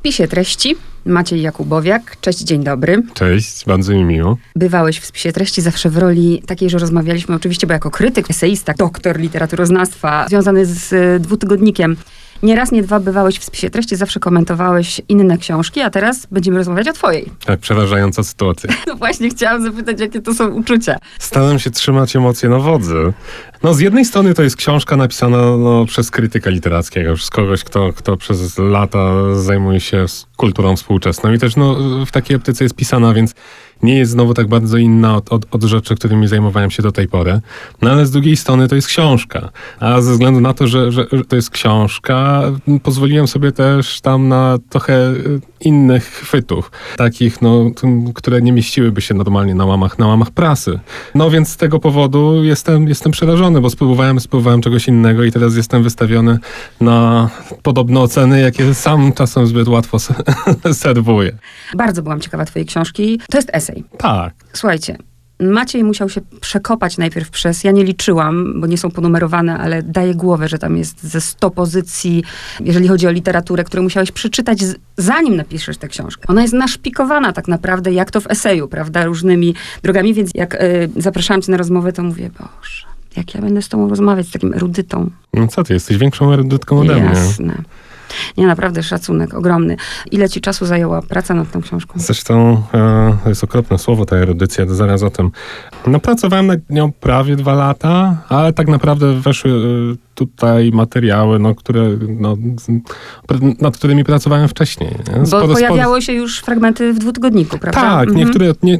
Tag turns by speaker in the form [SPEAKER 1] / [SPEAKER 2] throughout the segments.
[SPEAKER 1] spisie treści Maciej Jakubowiak. Cześć, dzień dobry.
[SPEAKER 2] Cześć, bardzo mi miło.
[SPEAKER 1] Bywałeś w spisie treści zawsze w roli takiej, że rozmawialiśmy oczywiście, bo jako krytyk, eseista, doktor literaturoznawstwa, związany z y, dwutygodnikiem. Nie raz, nie dwa bywałeś w spisie treści, zawsze komentowałeś inne książki, a teraz będziemy rozmawiać o twojej.
[SPEAKER 2] Tak, przerażająca sytuacja.
[SPEAKER 1] No właśnie, chciałam zapytać, jakie to są uczucia.
[SPEAKER 2] Staram się trzymać emocje na wodzy. No z jednej strony to jest książka napisana no, przez krytyka literackiego, przez kogoś, kto, kto przez lata zajmuje się kulturą współczesną i też no, w takiej optyce jest pisana, więc nie jest znowu tak bardzo inna od, od, od, rzeczy, którymi zajmowałem się do tej pory. No ale z drugiej strony to jest książka. A ze względu na to, że, że, że to jest książka, pozwoliłem sobie też tam na trochę innych chwytów. Takich, no, które nie mieściłyby się normalnie na łamach, na łamach prasy. No więc z tego powodu jestem, jestem przerażony, bo spróbowałem, spróbowałem czegoś innego i teraz jestem wystawiony na podobne oceny, jakie sam czasem zbyt łatwo serwuję.
[SPEAKER 1] Bardzo byłam ciekawa twojej książki. To jest esej.
[SPEAKER 2] Tak.
[SPEAKER 1] Słuchajcie, Maciej musiał się przekopać najpierw przez, ja nie liczyłam, bo nie są ponumerowane, ale daję głowę, że tam jest ze 100 pozycji, jeżeli chodzi o literaturę, które musiałeś przeczytać zanim napiszesz tę książkę. Ona jest naszpikowana tak naprawdę, jak to w eseju, prawda, różnymi drogami, więc jak y, zapraszałam cię na rozmowę, to mówię, Boże, jak ja będę z tobą rozmawiać, z takim erudytą.
[SPEAKER 2] No co ty, jesteś większą erudytką ode mnie.
[SPEAKER 1] Jasne. Nie, naprawdę szacunek ogromny. Ile ci czasu zajęła praca nad tą książką?
[SPEAKER 2] Zresztą e, to jest okropne słowo, ta erudycja, zaraz o tym. No pracowałem nad nią prawie dwa lata, ale tak naprawdę weszły e, tutaj materiały, no, które, no, nad którymi pracowałem wcześniej.
[SPEAKER 1] Nie? Sporo, Bo pojawiały sporo... się już fragmenty w dwutygodniku, prawda?
[SPEAKER 2] Tak, mhm. niektóre, nie,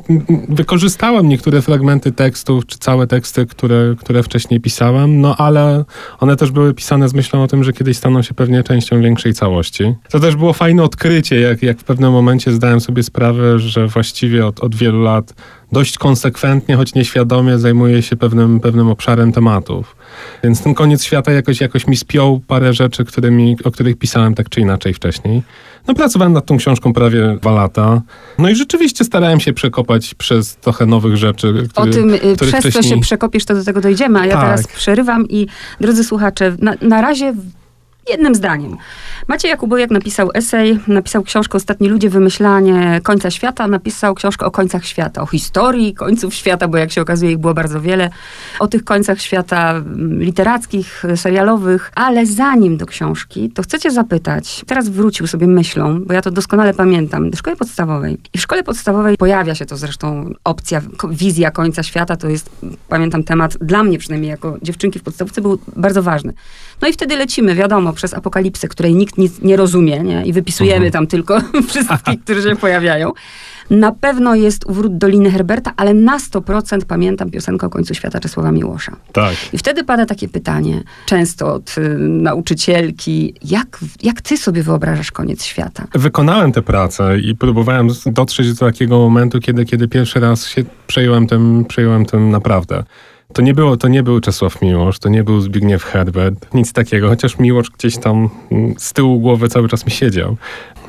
[SPEAKER 2] wykorzystałem niektóre fragmenty tekstów, czy całe teksty, które, które wcześniej pisałem, no ale one też były pisane z myślą o tym, że kiedyś staną się pewnie częścią większej całości. To też było fajne odkrycie, jak, jak w pewnym momencie zdałem sobie sprawę, że właściwie od, od wielu lat dość konsekwentnie, choć nieświadomie zajmuję się pewnym, pewnym obszarem tematów. Więc ten koniec świata jakoś, jakoś mi spiął parę rzeczy, którymi, o których pisałem tak czy inaczej wcześniej. No pracowałem nad tą książką prawie dwa lata. No i rzeczywiście starałem się przekopać przez trochę nowych rzeczy.
[SPEAKER 1] Który, o tym, y, przez wcześniej... co się przekopiesz, to do tego dojdziemy, a ja tak. teraz przerywam i drodzy słuchacze, na, na razie jednym zdaniem. Maciej Jakubowiak napisał esej, napisał książkę Ostatni ludzie, wymyślanie końca świata, napisał książkę o końcach świata, o historii końców świata, bo jak się okazuje ich było bardzo wiele, o tych końcach świata mm, literackich, serialowych, ale zanim do książki, to chcecie zapytać, teraz wrócił sobie myślą, bo ja to doskonale pamiętam, do szkoły podstawowej. I w szkole podstawowej pojawia się to zresztą opcja, wizja końca świata, to jest, pamiętam temat, dla mnie przynajmniej jako dziewczynki w podstawce był bardzo ważny. No i wtedy lecimy, wiadomo, przez apokalipsę, której nikt nic nie rozumie, nie? I wypisujemy mhm. tam tylko wszystkich, którzy się pojawiają. Na pewno jest Wrót Doliny Herberta, ale na 100% pamiętam piosenkę o końcu świata Czesława Miłosza.
[SPEAKER 2] Tak.
[SPEAKER 1] I wtedy pada takie pytanie, często od y, nauczycielki, jak, jak ty sobie wyobrażasz koniec świata?
[SPEAKER 2] Wykonałem tę pracę i próbowałem dotrzeć do takiego momentu, kiedy, kiedy pierwszy raz się przejąłem tym, przejąłem tym naprawdę. To nie, było, to nie był Czesław Miłosz, to nie był Zbigniew Herbert, nic takiego, chociaż Miłosz gdzieś tam mm, z tyłu głowy cały czas mi siedział.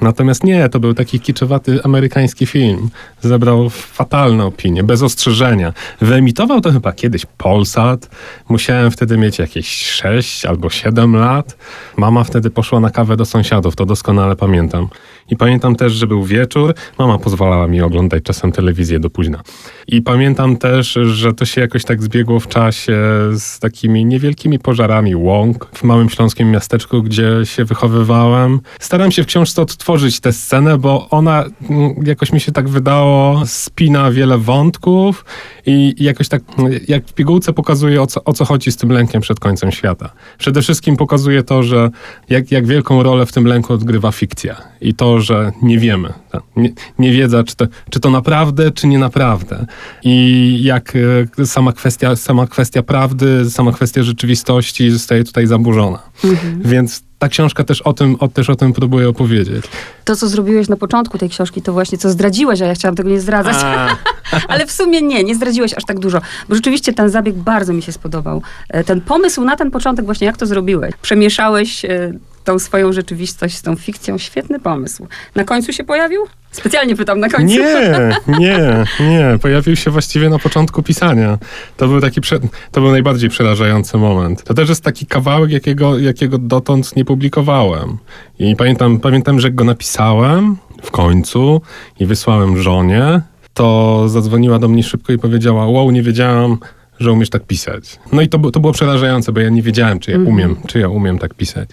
[SPEAKER 2] Natomiast nie, to był taki kiczowaty amerykański film. Zebrał fatalne opinie, bez ostrzeżenia. Wyemitował to chyba kiedyś Polsat. Musiałem wtedy mieć jakieś 6 albo 7 lat. Mama wtedy poszła na kawę do sąsiadów, to doskonale pamiętam. I pamiętam też, że był wieczór. Mama pozwalała mi oglądać czasem telewizję do późna. I pamiętam też, że to się jakoś tak zbiegło w czasie z takimi niewielkimi pożarami łąk w małym śląskim miasteczku, gdzie się wychowywałem. Staram się w książce odtworzyć tę scenę, bo ona mm, jakoś mi się tak wydało, spina wiele wątków i jakoś tak, jak w pigułce pokazuje o co, o co chodzi z tym lękiem przed końcem świata. Przede wszystkim pokazuje to, że jak, jak wielką rolę w tym lęku odgrywa fikcja i to, że nie wiemy. Nie, nie wiedza, czy to, czy to naprawdę, czy nie naprawdę. I jak e, sama kwestia, sama kwestia prawdy, sama kwestia rzeczywistości zostaje tutaj zaburzona. Mhm. Więc ta książka też o tym, o, też o tym próbuje opowiedzieć.
[SPEAKER 1] To, co zrobiłeś na początku tej książki, to właśnie co zdradziłeś, a ja chciałam tego nie zdradzać. Ale w sumie nie, nie zdradziłeś aż tak dużo. Bo rzeczywiście ten zabieg bardzo mi się spodobał. E, ten pomysł na ten początek właśnie, jak to zrobiłeś. Przemieszałeś e, tą swoją rzeczywistość z tą fikcją. Świetny pomysł. Na końcu się pojawił? Specjalnie pytam na końcu.
[SPEAKER 2] Nie, nie, nie. Pojawił się właściwie na początku pisania. To był taki, prze... to był najbardziej przerażający moment. To też jest taki kawałek, jakiego, jakiego dotąd nie publikowałem. I pamiętam, pamiętam, że go napisałem w końcu i wysłałem żonie, to zadzwoniła do mnie szybko i powiedziała, wow, nie wiedziałam, że umiesz tak pisać. No i to, to było przerażające, bo ja nie wiedziałem, czy ja -hmm. umiem, czy ja umiem tak pisać.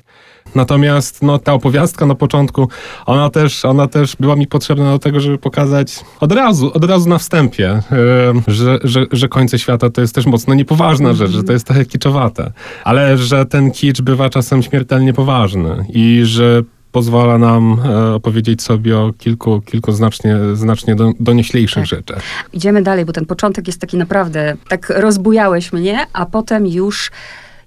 [SPEAKER 2] Natomiast no, ta opowiastka na początku, ona też, ona też była mi potrzebna do tego, żeby pokazać od razu, od razu na wstępie, yy, że, że, że końce świata to jest też mocno niepoważna rzecz, że to jest trochę kiczowate. Ale że ten kicz bywa czasem śmiertelnie poważny i że pozwala nam e, opowiedzieć sobie o kilku, kilku znacznie, znacznie do, donieślejszych tak. rzeczach.
[SPEAKER 1] Idziemy dalej, bo ten początek jest taki naprawdę, tak rozbujałeś mnie, a potem już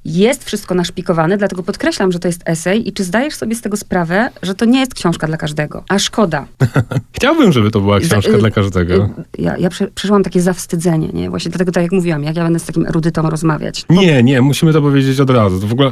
[SPEAKER 1] jest wszystko naszpikowane, dlatego podkreślam, że to jest esej i czy zdajesz sobie z tego sprawę, że to nie jest książka dla każdego, a szkoda.
[SPEAKER 2] Chciałbym, żeby to była książka dla każdego. Y,
[SPEAKER 1] ja, ja prze, przeżyłam takie zawstydzenie, nie? Właśnie dlatego, tak jak mówiłam, jak ja będę z takim erudytą rozmawiać.
[SPEAKER 2] Nie, nie, musimy to powiedzieć od razu. To w ogóle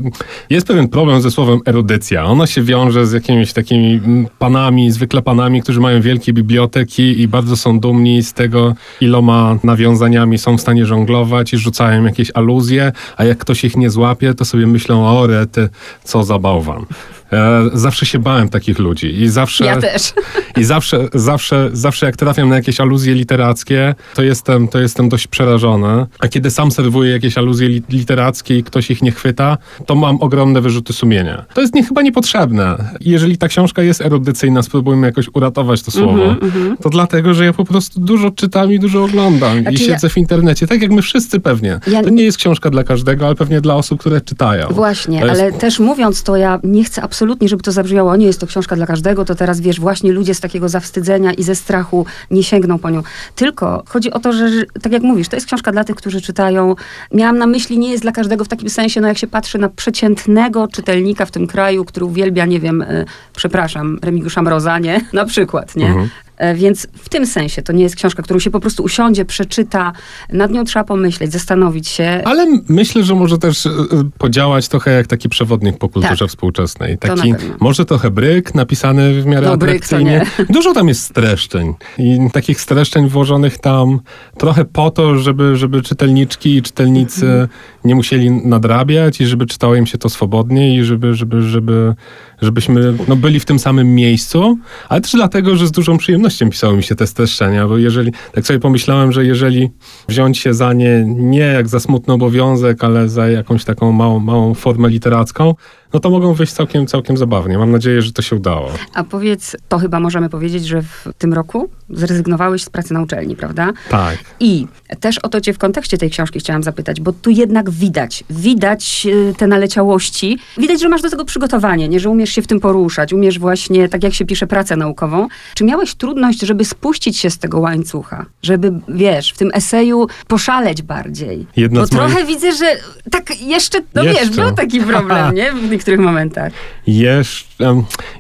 [SPEAKER 2] jest pewien problem ze słowem erudycja. Ono się wiąże z jakimiś takimi mm, panami, zwykle panami, którzy mają wielkie biblioteki i bardzo są dumni z tego, iloma nawiązaniami są w stanie żonglować i rzucają jakieś aluzje, a jak ktoś ich nie złapie, to sobie myślą, o rety, co za bałwan. E, zawsze się bałem takich ludzi i zawsze...
[SPEAKER 1] Ja też.
[SPEAKER 2] I zawsze, zawsze, zawsze jak trafiam na jakieś aluzje literackie, to jestem, to jestem dość przerażony. A kiedy sam serwuję jakieś aluzje li literackie i ktoś ich nie chwyta, to mam ogromne wyrzuty sumienia. To jest nie, chyba niepotrzebne. Jeżeli ta książka jest erudycyjna, spróbujmy jakoś uratować to słowo, mm -hmm, to dlatego, że ja po prostu dużo czytam i dużo oglądam znaczy i siedzę ja... w internecie, tak jak my wszyscy pewnie. Ja... To nie jest książka dla każdego, ale pewnie dla osób, które czytają.
[SPEAKER 1] Właśnie, jest... ale też mówiąc to, ja nie chcę absolutnie absolutnie, żeby to zabrzmiało, nie jest to książka dla każdego, to teraz wiesz, właśnie ludzie z takiego zawstydzenia i ze strachu nie sięgną po nią. Tylko chodzi o to, że tak jak mówisz, to jest książka dla tych, którzy czytają. Miałam na myśli, nie jest dla każdego w takim sensie, no jak się patrzy na przeciętnego czytelnika w tym kraju, który uwielbia, nie wiem, y, przepraszam, Remigiusza Mroza, nie? Na przykład, nie? Mhm. E, więc w tym sensie to nie jest książka, którą się po prostu usiądzie, przeczyta, nad nią trzeba pomyśleć, zastanowić się.
[SPEAKER 2] Ale myślę, że może też e, podziałać trochę jak taki przewodnik po kulturze tak. współczesnej. Taki może trochę bryk napisany w miarę no, atrakcyjnie. Dużo tam jest streszczeń i takich streszczeń włożonych tam trochę po to, żeby, żeby czytelniczki i czytelnicy mhm. nie musieli nadrabiać i żeby czytało im się to swobodnie i żeby, żeby, żeby żebyśmy no, byli w tym samym miejscu, ale też dlatego, że z dużą przyjemnością pisały mi się te streszczenia, bo jeżeli, tak sobie pomyślałem, że jeżeli wziąć się za nie nie jak za smutny obowiązek, ale za jakąś taką małą, małą formę literacką, no to mogą wyjść całkiem, całkiem zabawnie. Mam nadzieję, że to się udało.
[SPEAKER 1] A powiedz, to chyba możemy powiedzieć, że w tym roku zrezygnowałeś z pracy na uczelni, prawda?
[SPEAKER 2] Tak.
[SPEAKER 1] I też o to cię w kontekście tej książki chciałam zapytać, bo tu jednak widać, widać y, te naleciałości. Widać, że masz do tego przygotowanie, nie? Że umiesz się w tym poruszać, umiesz właśnie, tak jak się pisze pracę naukową. Czy miałeś trudność, żeby spuścić się z tego łańcucha? Żeby, wiesz, w tym eseju poszaleć bardziej? Jedna bo trochę moich... widzę, że tak jeszcze, no jeszcze. wiesz, był taki problem, nie? Niektórych momentach.
[SPEAKER 2] Jeszcze,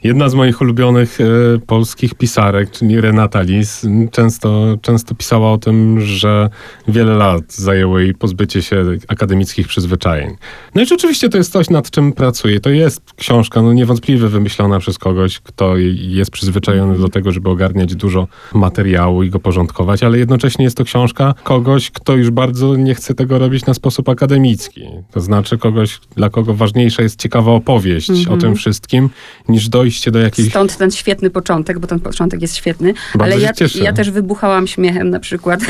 [SPEAKER 2] jedna z moich ulubionych e, polskich pisarek, czyli Renata Lis, często, często pisała o tym, że wiele lat zajęło jej pozbycie się akademickich przyzwyczajeń. No i rzeczywiście to jest coś, nad czym pracuję. To jest książka, no niewątpliwie wymyślona przez kogoś, kto jest przyzwyczajony do tego, żeby ogarniać dużo materiału i go porządkować, ale jednocześnie jest to książka kogoś, kto już bardzo nie chce tego robić na sposób akademicki. To znaczy kogoś, dla kogo ważniejsza jest ciekawa opowieść mm -hmm. o tym mhm. wszystkim, niż dojście do jakiejś...
[SPEAKER 1] Stąd ten świetny początek, bo ten początek jest świetny. Bardzo ale ja, ja, też wybuchałam śmiechem na przykład.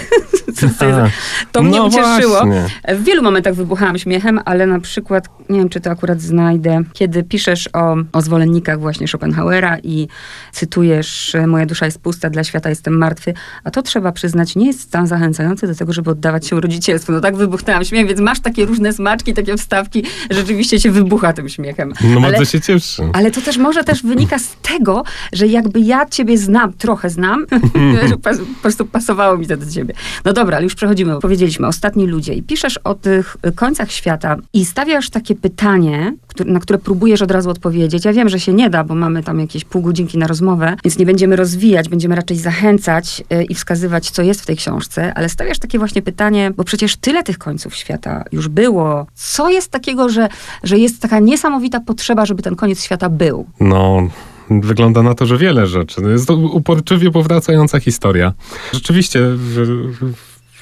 [SPEAKER 1] to mnie no ucieszyło. Właśnie. W wielu momentach wybuchałam śmiechem, ale na przykład, nie wiem, czy to akurat znajdę, kiedy piszesz o, o zwolennikach właśnie Schopenhauera i cytujesz Moja dusza jest pusta, dla świata jestem martwy, a to trzeba przyznać, nie jest stan zachęcający do tego, żeby oddawać się rodzicielstwu. No tak wybuchnęłam śmiechem, więc masz takie różne smaczki, takie wstawki, rzeczywiście się wybucha tym śmiechem śmiechem.
[SPEAKER 2] No ale, bardzo się cieszę.
[SPEAKER 1] Ale to też może też wynika z tego, że jakby ja ciebie znam, trochę znam, po prostu pasowało mi to do ciebie. No dobra, ale już przechodzimy. Powiedzieliśmy, ostatni ludzie. I piszesz o tych końcach świata i stawiasz takie pytanie, na które próbujesz od razu odpowiedzieć. Ja wiem, że się nie da, bo mamy tam jakieś pół godzinki na rozmowę, więc nie będziemy rozwijać, będziemy raczej zachęcać y, i wskazywać, co jest w tej książce, ale stawiasz takie właśnie pytanie, bo przecież tyle tych końców świata już było. Co jest takiego, że, że jest taka niesamowita potrzeba, żeby ten koniec świata był?
[SPEAKER 2] No, wygląda na to, że wiele rzeczy. Jest to uporczywie powracająca historia. Rzeczywiście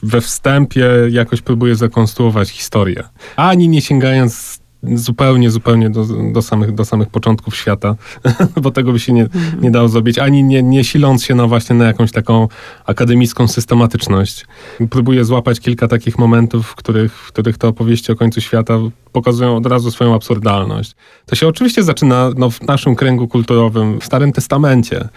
[SPEAKER 2] we wstępie jakoś próbuję zakonstruować historię. Ani nie sięgając zupełnie, zupełnie do, do, samych, do samych początków świata, bo tego by się nie, mhm. nie dało zrobić, ani nie, nie siląc się na właśnie na jakąś taką akademicką systematyczność. Próbuję złapać kilka takich momentów, w których, w których te opowieści o końcu świata pokazują od razu swoją absurdalność. To się oczywiście zaczyna no, w naszym kręgu kulturowym, w Starym Testamencie,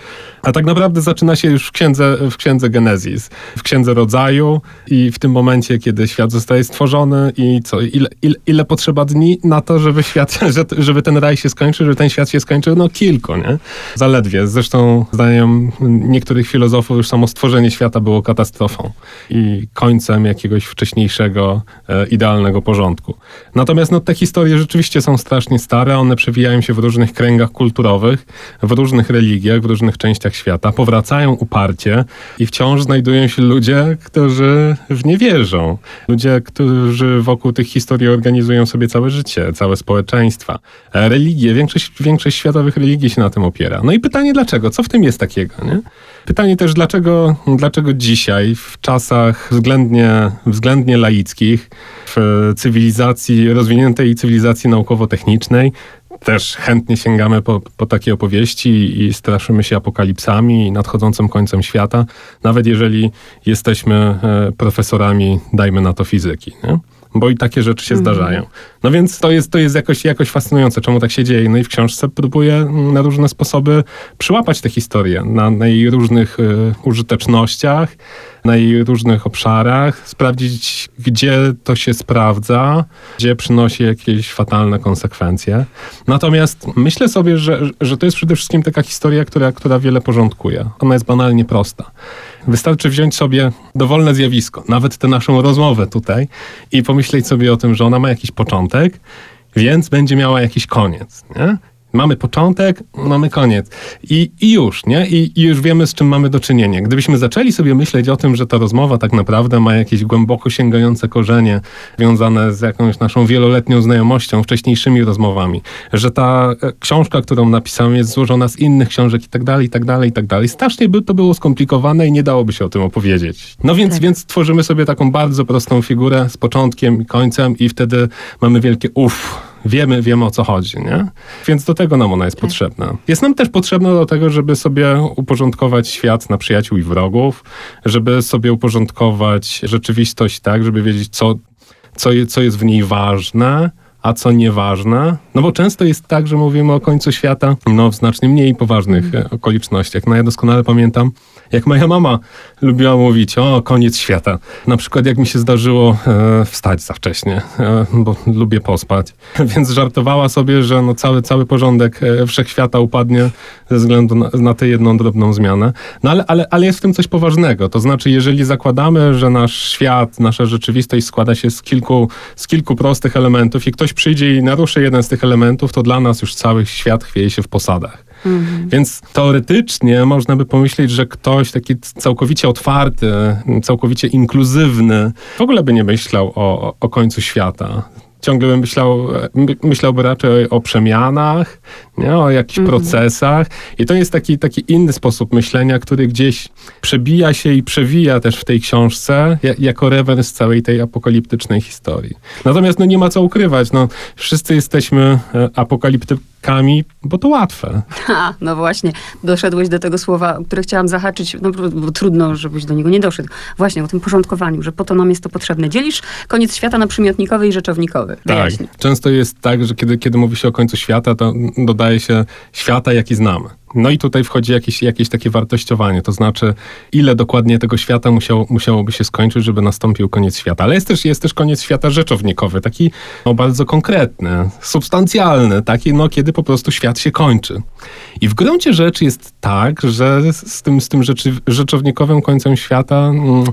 [SPEAKER 2] a tak naprawdę zaczyna się już w księdze, w księdze Genezis, w księdze rodzaju i w tym momencie, kiedy świat zostaje stworzony i co, ile, ile, ile potrzeba dni na to, żeby świat, żeby ten raj się skończył, żeby ten świat się skończył? No kilku, nie? Zaledwie. Zresztą zdaniem niektórych filozofów już samo stworzenie świata było katastrofą i końcem jakiegoś wcześniejszego, e, idealnego porządku. Natomiast no, te historie rzeczywiście są strasznie stare, one przewijają się w różnych kręgach kulturowych, w różnych religiach, w różnych częściach świata, powracają uparcie i wciąż znajdują się ludzie, którzy w nie wierzą. Ludzie, którzy wokół tych historii organizują sobie całe życie, całe społeczeństwa. Religie, większość, większość światowych religii się na tym opiera. No i pytanie dlaczego? Co w tym jest takiego, nie? Pytanie też, dlaczego, dlaczego dzisiaj, w czasach względnie, względnie laickich, w cywilizacji, rozwiniętej cywilizacji naukowo-technicznej, też chętnie sięgamy po, po takie opowieści i straszymy się apokalipsami i nadchodzącym końcem świata, nawet jeżeli jesteśmy e, profesorami, dajmy na to fizyki. Nie? Bo i takie rzeczy się mhm. zdarzają. No więc to jest, to jest jakoś, jakoś fascynujące, czemu tak się dzieje. No i w książce próbuję na różne sposoby przyłapać tę historię, na, na jej różnych y, użytecznościach, na jej różnych obszarach, sprawdzić, gdzie to się sprawdza, gdzie przynosi jakieś fatalne konsekwencje. Natomiast myślę sobie, że, że to jest przede wszystkim taka historia, która, która wiele porządkuje. Ona jest banalnie prosta. Wystarczy wziąć sobie dowolne zjawisko, nawet tę naszą rozmowę tutaj i pomyśleć sobie o tym, że ona ma jakiś początek, więc będzie miała jakiś koniec. Nie? Mamy początek, mamy koniec. I, I, już, nie? I, I, już wiemy, z czym mamy do czynienia. Gdybyśmy zaczęli sobie myśleć o tym, że ta rozmowa tak naprawdę ma jakieś głęboko sięgające korzenie związane z jakąś naszą wieloletnią znajomością, wcześniejszymi rozmowami, że ta e, książka, którą napisałem, jest złożona z innych książek i tak dalej, i tak dalej, i tak dalej. Strasznie by to było skomplikowane i nie dałoby się o tym opowiedzieć. No więc, tak. więc tworzymy sobie taką bardzo prostą figurę z początkiem i końcem i wtedy mamy wielkie uff wiemy, wiemy o co chodzi, nie? Więc do tego nam ona jest tak. potrzebna. Jest nam też potrzebna do tego, żeby sobie uporządkować świat na przyjaciół i wrogów, żeby sobie uporządkować rzeczywistość tak, żeby wiedzieć, co, co, co jest w niej ważne, a co nieważne. No bo często jest tak, że mówimy o końcu świata no, w znacznie mniej poważnych mm. okolicznościach. No ja doskonale pamiętam, jak moja mama lubiła mówić o koniec świata. Na przykład jak mi się zdarzyło e, wstać za wcześnie, e, bo lubię pospać. Więc żartowała sobie, że no cały, cały porządek e, wszechświata upadnie ze względu na, na tę jedną drobną zmianę. No ale, ale, ale jest w tym coś poważnego. To znaczy, jeżeli zakładamy, że nasz świat, nasza rzeczywistość składa się z kilku, z kilku prostych elementów i ktoś przyjdzie i naruszy jeden z tych elementów, to dla nas już cały świat chwieje się w posadach. Mhm. Więc teoretycznie można by pomyśleć, że ktoś taki całkowicie otwarty, całkowicie inkluzywny, w ogóle by nie myślał o, o końcu świata ciągle bym myślał, myślałby raczej o przemianach, nie? o jakichś mm procesach. I to jest taki, taki inny sposób myślenia, który gdzieś przebija się i przewija też w tej książce, jako rewers całej tej apokaliptycznej historii. Natomiast no, nie ma co ukrywać. No, wszyscy jesteśmy e, apokaliptykami, bo to łatwe.
[SPEAKER 1] Ha, no właśnie, doszedłeś do tego słowa, które chciałam zahaczyć, no bo trudno, żebyś do niego nie doszedł. Właśnie o tym porządkowaniu, że po to nam jest to potrzebne. Dzielisz koniec świata na przymiotknikowy i rzeczownikowy.
[SPEAKER 2] Tak. Często jest tak, że kiedy, kiedy mówi się o końcu świata, to dodaje się świata, jaki znamy. No i tutaj wchodzi jakieś, jakieś takie wartościowanie, to znaczy ile dokładnie tego świata musiało, musiałoby się skończyć, żeby nastąpił koniec świata. Ale jest też, jest też koniec świata rzeczownikowy, taki no, bardzo konkretny, substancjalny, taki no, kiedy po prostu świat się kończy. I w gruncie rzeczy jest tak, że z tym, z tym rzeczy, rzeczownikowym końcem świata mm,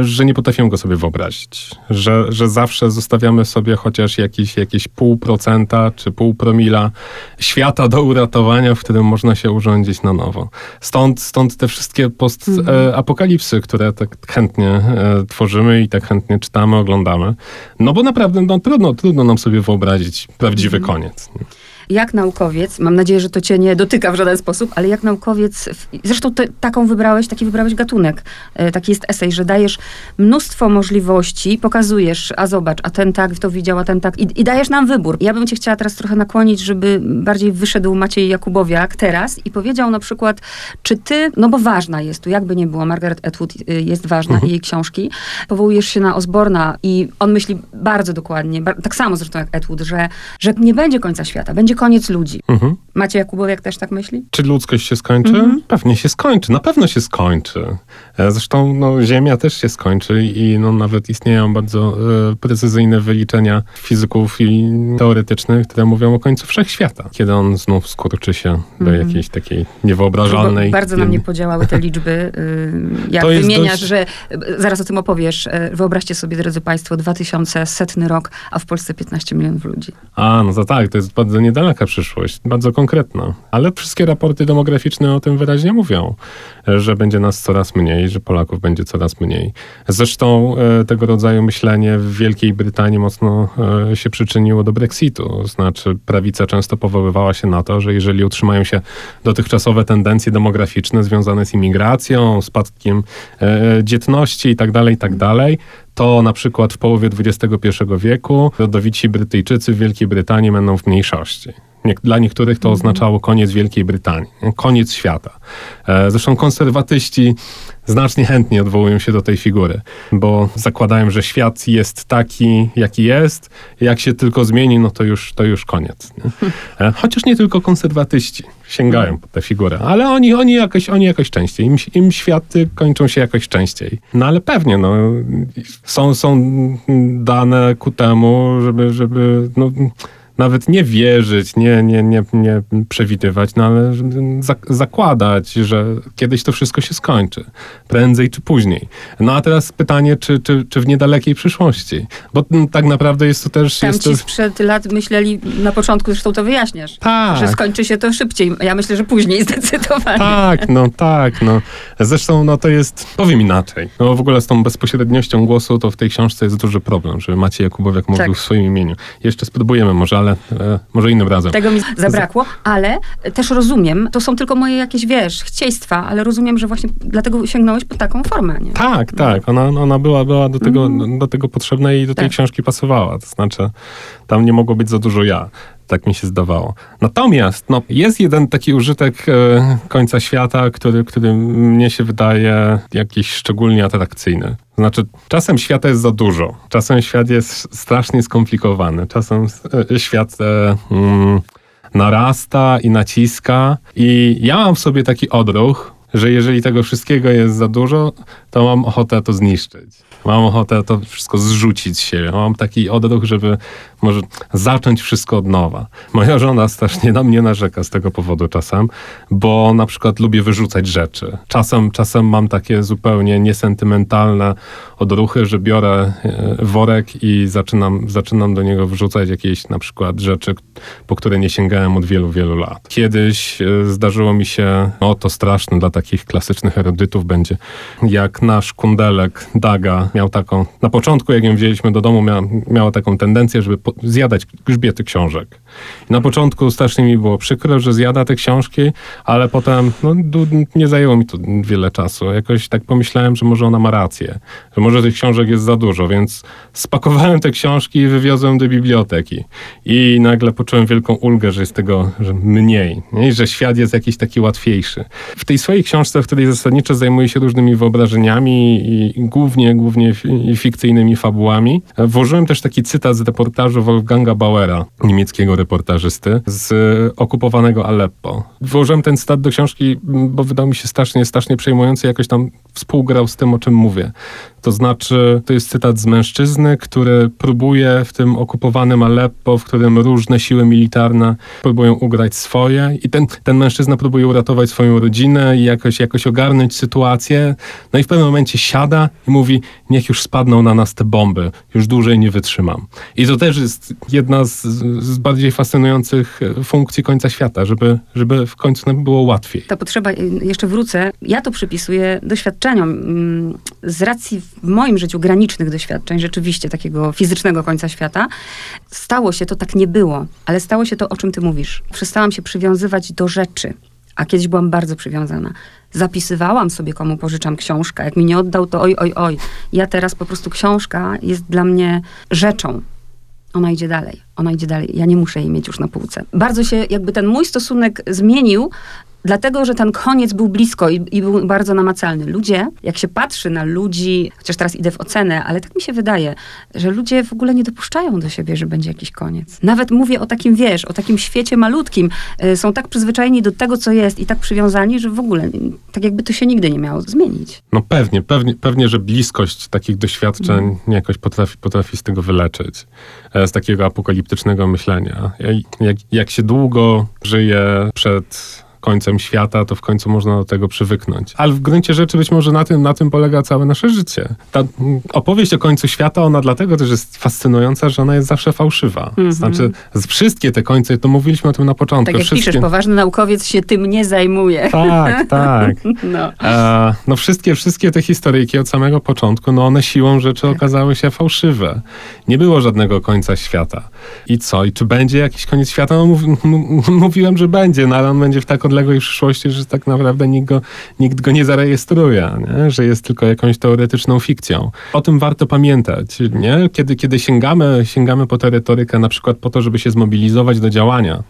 [SPEAKER 2] że nie potrafimy go sobie wyobrazić. Że, że zawsze zostawiamy sobie chociaż jakieś, jakieś pół procenta czy pół promila świata do uratowania, w którym można się urządzić na nowo. Stąd, stąd te wszystkie post-apokalipsy, które tak chętnie e, tworzymy i tak chętnie czytamy, oglądamy. No bo naprawdę no, trudno, trudno nam sobie wyobrazić prawdziwy mhm. koniec. Nie?
[SPEAKER 1] Jak naukowiec, mam nadzieję, że to cię nie dotyka w żaden sposób, ale jak naukowiec, zresztą te, taką wybrałeś, taki wybrałeś gatunek, e, taki jest esej, że dajesz mnóstwo możliwości, pokazujesz, a zobacz, a ten tak to widział, a ten tak i, i dajesz nam wybór. Ja bym cię chciała teraz trochę nakłonić, żeby bardziej wyszedł Maciej Jakubowiak teraz i powiedział na przykład, czy ty, no bo ważna jest tu, jakby nie było, Margaret Atwood y, jest ważna mhm. i jej książki, powołujesz się na Osborna i on myśli bardzo dokładnie, tak samo zresztą jak Atwood, że, że nie będzie końca świata, będzie koniec ludzi. Mhm. Macie Jakubowiak też tak myśli?
[SPEAKER 2] Czy ludzkość się skończy? Mhm. Pewnie się skończy, na pewno się skończy. E, zresztą no, Ziemia też się skończy i no, nawet istnieją bardzo e, precyzyjne wyliczenia fizyków i teoretycznych, które mówią o końcu wszechświata, kiedy on znów skurczy się do mhm. jakiejś takiej niewyobrażalnej...
[SPEAKER 1] Bo bardzo na mnie podziałały te liczby. Y, jak to wymieniasz, dość... że zaraz o tym opowiesz. E, wyobraźcie sobie, drodzy Państwo, 2100 rok, a w Polsce 15 milionów ludzi.
[SPEAKER 2] A, no to tak, to jest bardzo niedaleko daleka przyszłość, bardzo konkretna. Ale wszystkie raporty demograficzne o tym wyraźnie mówią, że będzie nas coraz mniej, że Polaków będzie coraz mniej. Zresztą e, tego rodzaju myślenie w Wielkiej Brytanii mocno e, się przyczyniło do Brexitu. Znaczy, prawica często powoływała się na to, że jeżeli utrzymają się dotychczasowe tendencje demograficzne związane z imigracją, spadkiem e, dzietności itd., tak itd., tak to na przykład w połowie XXI wieku rodowici Brytyjczycy w Wielkiej Brytanii będą w mniejszości. Dla niektórych to oznaczało koniec Wielkiej Brytanii, koniec świata. E, zresztą konserwatyści znacznie chętnie odwołują się do tej figury, bo zakładają, że świat jest taki, jaki jest. Jak się tylko zmieni, no to już, to już koniec. Nie? E, chociaż nie tylko konserwatyści sięgają po tę figurę, ale oni, oni, jakoś, oni jakoś częściej. Im, Im światy kończą się jakoś częściej. No ale pewnie, no, są, są dane ku temu, żeby, żeby no, nawet nie wierzyć, nie, nie, nie, nie przewidywać, no ale zakładać, że kiedyś to wszystko się skończy. Prędzej czy później. No a teraz pytanie, czy, czy, czy w niedalekiej przyszłości? Bo tak naprawdę jest to też...
[SPEAKER 1] Tam
[SPEAKER 2] jest
[SPEAKER 1] ci
[SPEAKER 2] to...
[SPEAKER 1] sprzed lat myśleli, na początku zresztą to wyjaśniasz, tak. że skończy się to szybciej. Ja myślę, że później zdecydowanie.
[SPEAKER 2] Tak, no tak, no. Zresztą no to jest, powiem inaczej. No w ogóle z tą bezpośredniością głosu to w tej książce jest duży problem, żeby Maciej Jakubowiak mówił tak. w swoim imieniu. Jeszcze spróbujemy może, ale e, może innym razem.
[SPEAKER 1] Tego mi zabrakło, ale też rozumiem, to są tylko moje jakieś, wiesz, chcieństwa, ale rozumiem, że właśnie dlatego sięgnąłeś po taką formę, nie?
[SPEAKER 2] Tak, tak. Ona, ona była, była do, tego, mm. do tego potrzebna i do tej tak. książki pasowała. To znaczy, tam nie mogło być za dużo ja tak mi się zdawało. Natomiast no, jest jeden taki użytek e, końca świata, który, który mnie się wydaje jakiś szczególnie atrakcyjny. Znaczy, czasem świata jest za dużo, czasem świat jest strasznie skomplikowany, czasem e, świat e, mm, narasta i naciska. I ja mam w sobie taki odruch, że jeżeli tego wszystkiego jest za dużo, to mam ochotę to zniszczyć. Mam ochotę to wszystko zrzucić z siebie. Mam taki odruch, żeby może zacząć wszystko od nowa. Moja żona strasznie na mnie narzeka z tego powodu czasem, bo na przykład lubię wyrzucać rzeczy. Czasem, czasem mam takie zupełnie niesentymentalne odruchy, że biorę e, worek i zaczynam, zaczynam do niego wrzucać jakieś na przykład rzeczy, po które nie sięgałem od wielu, wielu lat. Kiedyś e, zdarzyło mi się, no to straszne dla takich klasycznych erudytów będzie, jak nasz kundelek Daga miał taką, na początku jak ją wzięliśmy do domu, miała, miała taką tendencję, żeby zjadać grzbiety książek. Na początku strasznie mi było przykro, że zjada te książki, ale potem no, nie zajęło mi to wiele czasu. Jakoś tak pomyślałem, że może ona ma rację, że może tych książek jest za dużo, więc spakowałem te książki i wywiozłem do biblioteki. I nagle poczułem wielką ulgę, że jest tego że mniej, nie? że świat jest jakiś taki łatwiejszy. W tej swojej książce, w której zasadniczo zajmuję się różnymi wyobrażeniami i głównie, głównie fikcyjnymi fabułami, włożyłem też taki cytat z reportażu Wolfganga Bauera, niemieckiego reportażysty, z okupowanego Aleppo. Włożyłem ten cytat do książki, bo wydał mi się strasznie, strasznie przejmujący, jakoś tam współgrał z tym, o czym mówię. To znaczy, to jest cytat z mężczyzny, który próbuje w tym okupowanym Aleppo, w którym różne siły militarne próbują ugrać swoje i ten, ten mężczyzna próbuje uratować swoją rodzinę i jakoś, jakoś ogarnąć sytuację. No i w pewnym momencie siada i mówi, niech już spadną na nas te bomby, już dłużej nie wytrzymam. I to też jest jedna z, z bardziej fascynujących funkcji końca świata, żeby, żeby w końcu nam było łatwiej.
[SPEAKER 1] Ta potrzeba, jeszcze wrócę, ja to przypisuję doświadczeniom mm, z racji w moim życiu granicznych doświadczeń, rzeczywiście takiego fizycznego końca świata, stało się to, tak nie było, ale stało się to, o czym ty mówisz. Przestałam się przywiązywać do rzeczy, a kiedyś byłam bardzo przywiązana. Zapisywałam sobie, komu pożyczam książkę. Jak mi nie oddał, to oj, oj, oj. Ja teraz po prostu książka jest dla mnie rzeczą. Ona idzie dalej, ona idzie dalej. Ja nie muszę jej mieć już na półce. Bardzo się, jakby ten mój stosunek zmienił Dlatego, że ten koniec był blisko i, i, był bardzo namacalny. Ludzie, jak się patrzy na ludzi, chociaż teraz idę w ocenę, ale tak mi się wydaje, że ludzie w ogóle nie dopuszczają do siebie, że będzie jakiś koniec. Nawet mówię o takim, wiesz, o takim świecie malutkim. Y, są tak przyzwyczajeni do tego, co jest i tak przywiązani, że w ogóle tak jakby to się nigdy nie miało zmienić.
[SPEAKER 2] No pewnie, pewnie, pewnie że bliskość takich doświadczeń mm. jakoś potrafi, potrafi z tego wyleczyć. E, z takiego apokaliptycznego myślenia. Jak, jak się długo żyje przed końcem świata, to w końcu można do tego przywyknąć. Ale w gruncie rzeczy być może na tym, na tym polega całe nasze życie. Ta opowieść o końcu świata, ona dlatego też jest fascynująca, że ona jest zawsze fałszywa. Mm -hmm. Znaczy, wszystkie te końce, to mówiliśmy o tym na początku.
[SPEAKER 1] Tak jak
[SPEAKER 2] wszystkie...
[SPEAKER 1] piszesz, poważny naukowiec się tym nie zajmuje.
[SPEAKER 2] Tak, tak. no. E, no wszystkie, wszystkie te historyjki od samego początku, no one siłą rzeczy tak. okazały się fałszywe. Nie było żadnego końca świata. I co? I czy będzie jakiś koniec świata? No mów, mówiłem, że będzie, no ale on będzie w tak odległej przyszłości, że tak naprawdę nikt go, nikt go nie zarejestruje, nie? że jest tylko jakąś teoretyczną fikcją. O tym warto pamiętać, nie? Kiedy, kiedy sięgamy, sięgamy po tę retorykę na przykład po to, żeby się zmobilizować do działania,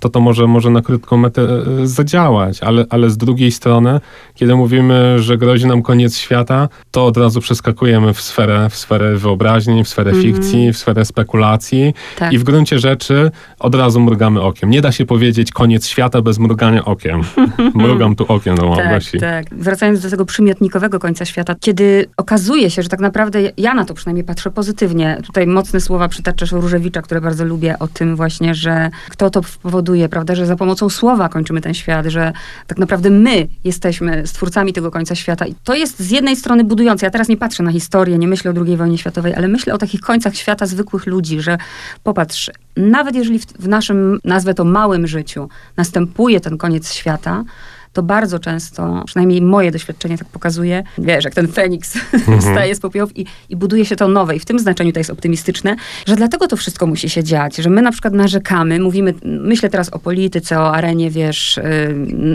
[SPEAKER 2] to to może, może na krótką metę e, zadziałać, ale, ale z drugiej strony, kiedy mówimy, że grozi nam koniec świata, to od razu przeskakujemy w sferę, w sferę wyobraźni, w sferę mm. fikcji, w sferę spekulacji tak. i w gruncie rzeczy od razu mrugamy okiem. Nie da się powiedzieć koniec świata bez mrugania okiem. Mrugam tu okiem do Małgosi.
[SPEAKER 1] Tak, tak. Wracając do tego przymiotnikowego końca świata, kiedy okazuje się, że tak naprawdę ja na to przynajmniej patrzę pozytywnie. Tutaj mocne słowa przytaczasz Różewicza, które bardzo lubię, o tym właśnie, że kto to powoduje, prawda, że za pomocą słowa kończymy ten świat, że tak naprawdę my jesteśmy stwórcami tego końca świata. I to jest z jednej strony budujące. Ja teraz nie patrzę na historię, nie myślę o II wojnie światowej, ale myślę o takich końcach świata zwykłych ludzi, że popatrz, nawet jeżeli w, w naszym, nazwę to małym życiu, następuje ten koniec świata, to bardzo często, przynajmniej moje doświadczenie tak pokazuje, wiesz, jak ten Feniks mhm. staje z popiołów i, i buduje się to nowe. I w tym znaczeniu to jest optymistyczne, że dlatego to wszystko musi się dziać, że my na przykład narzekamy, mówimy, myślę teraz o polityce, o arenie, wiesz, y,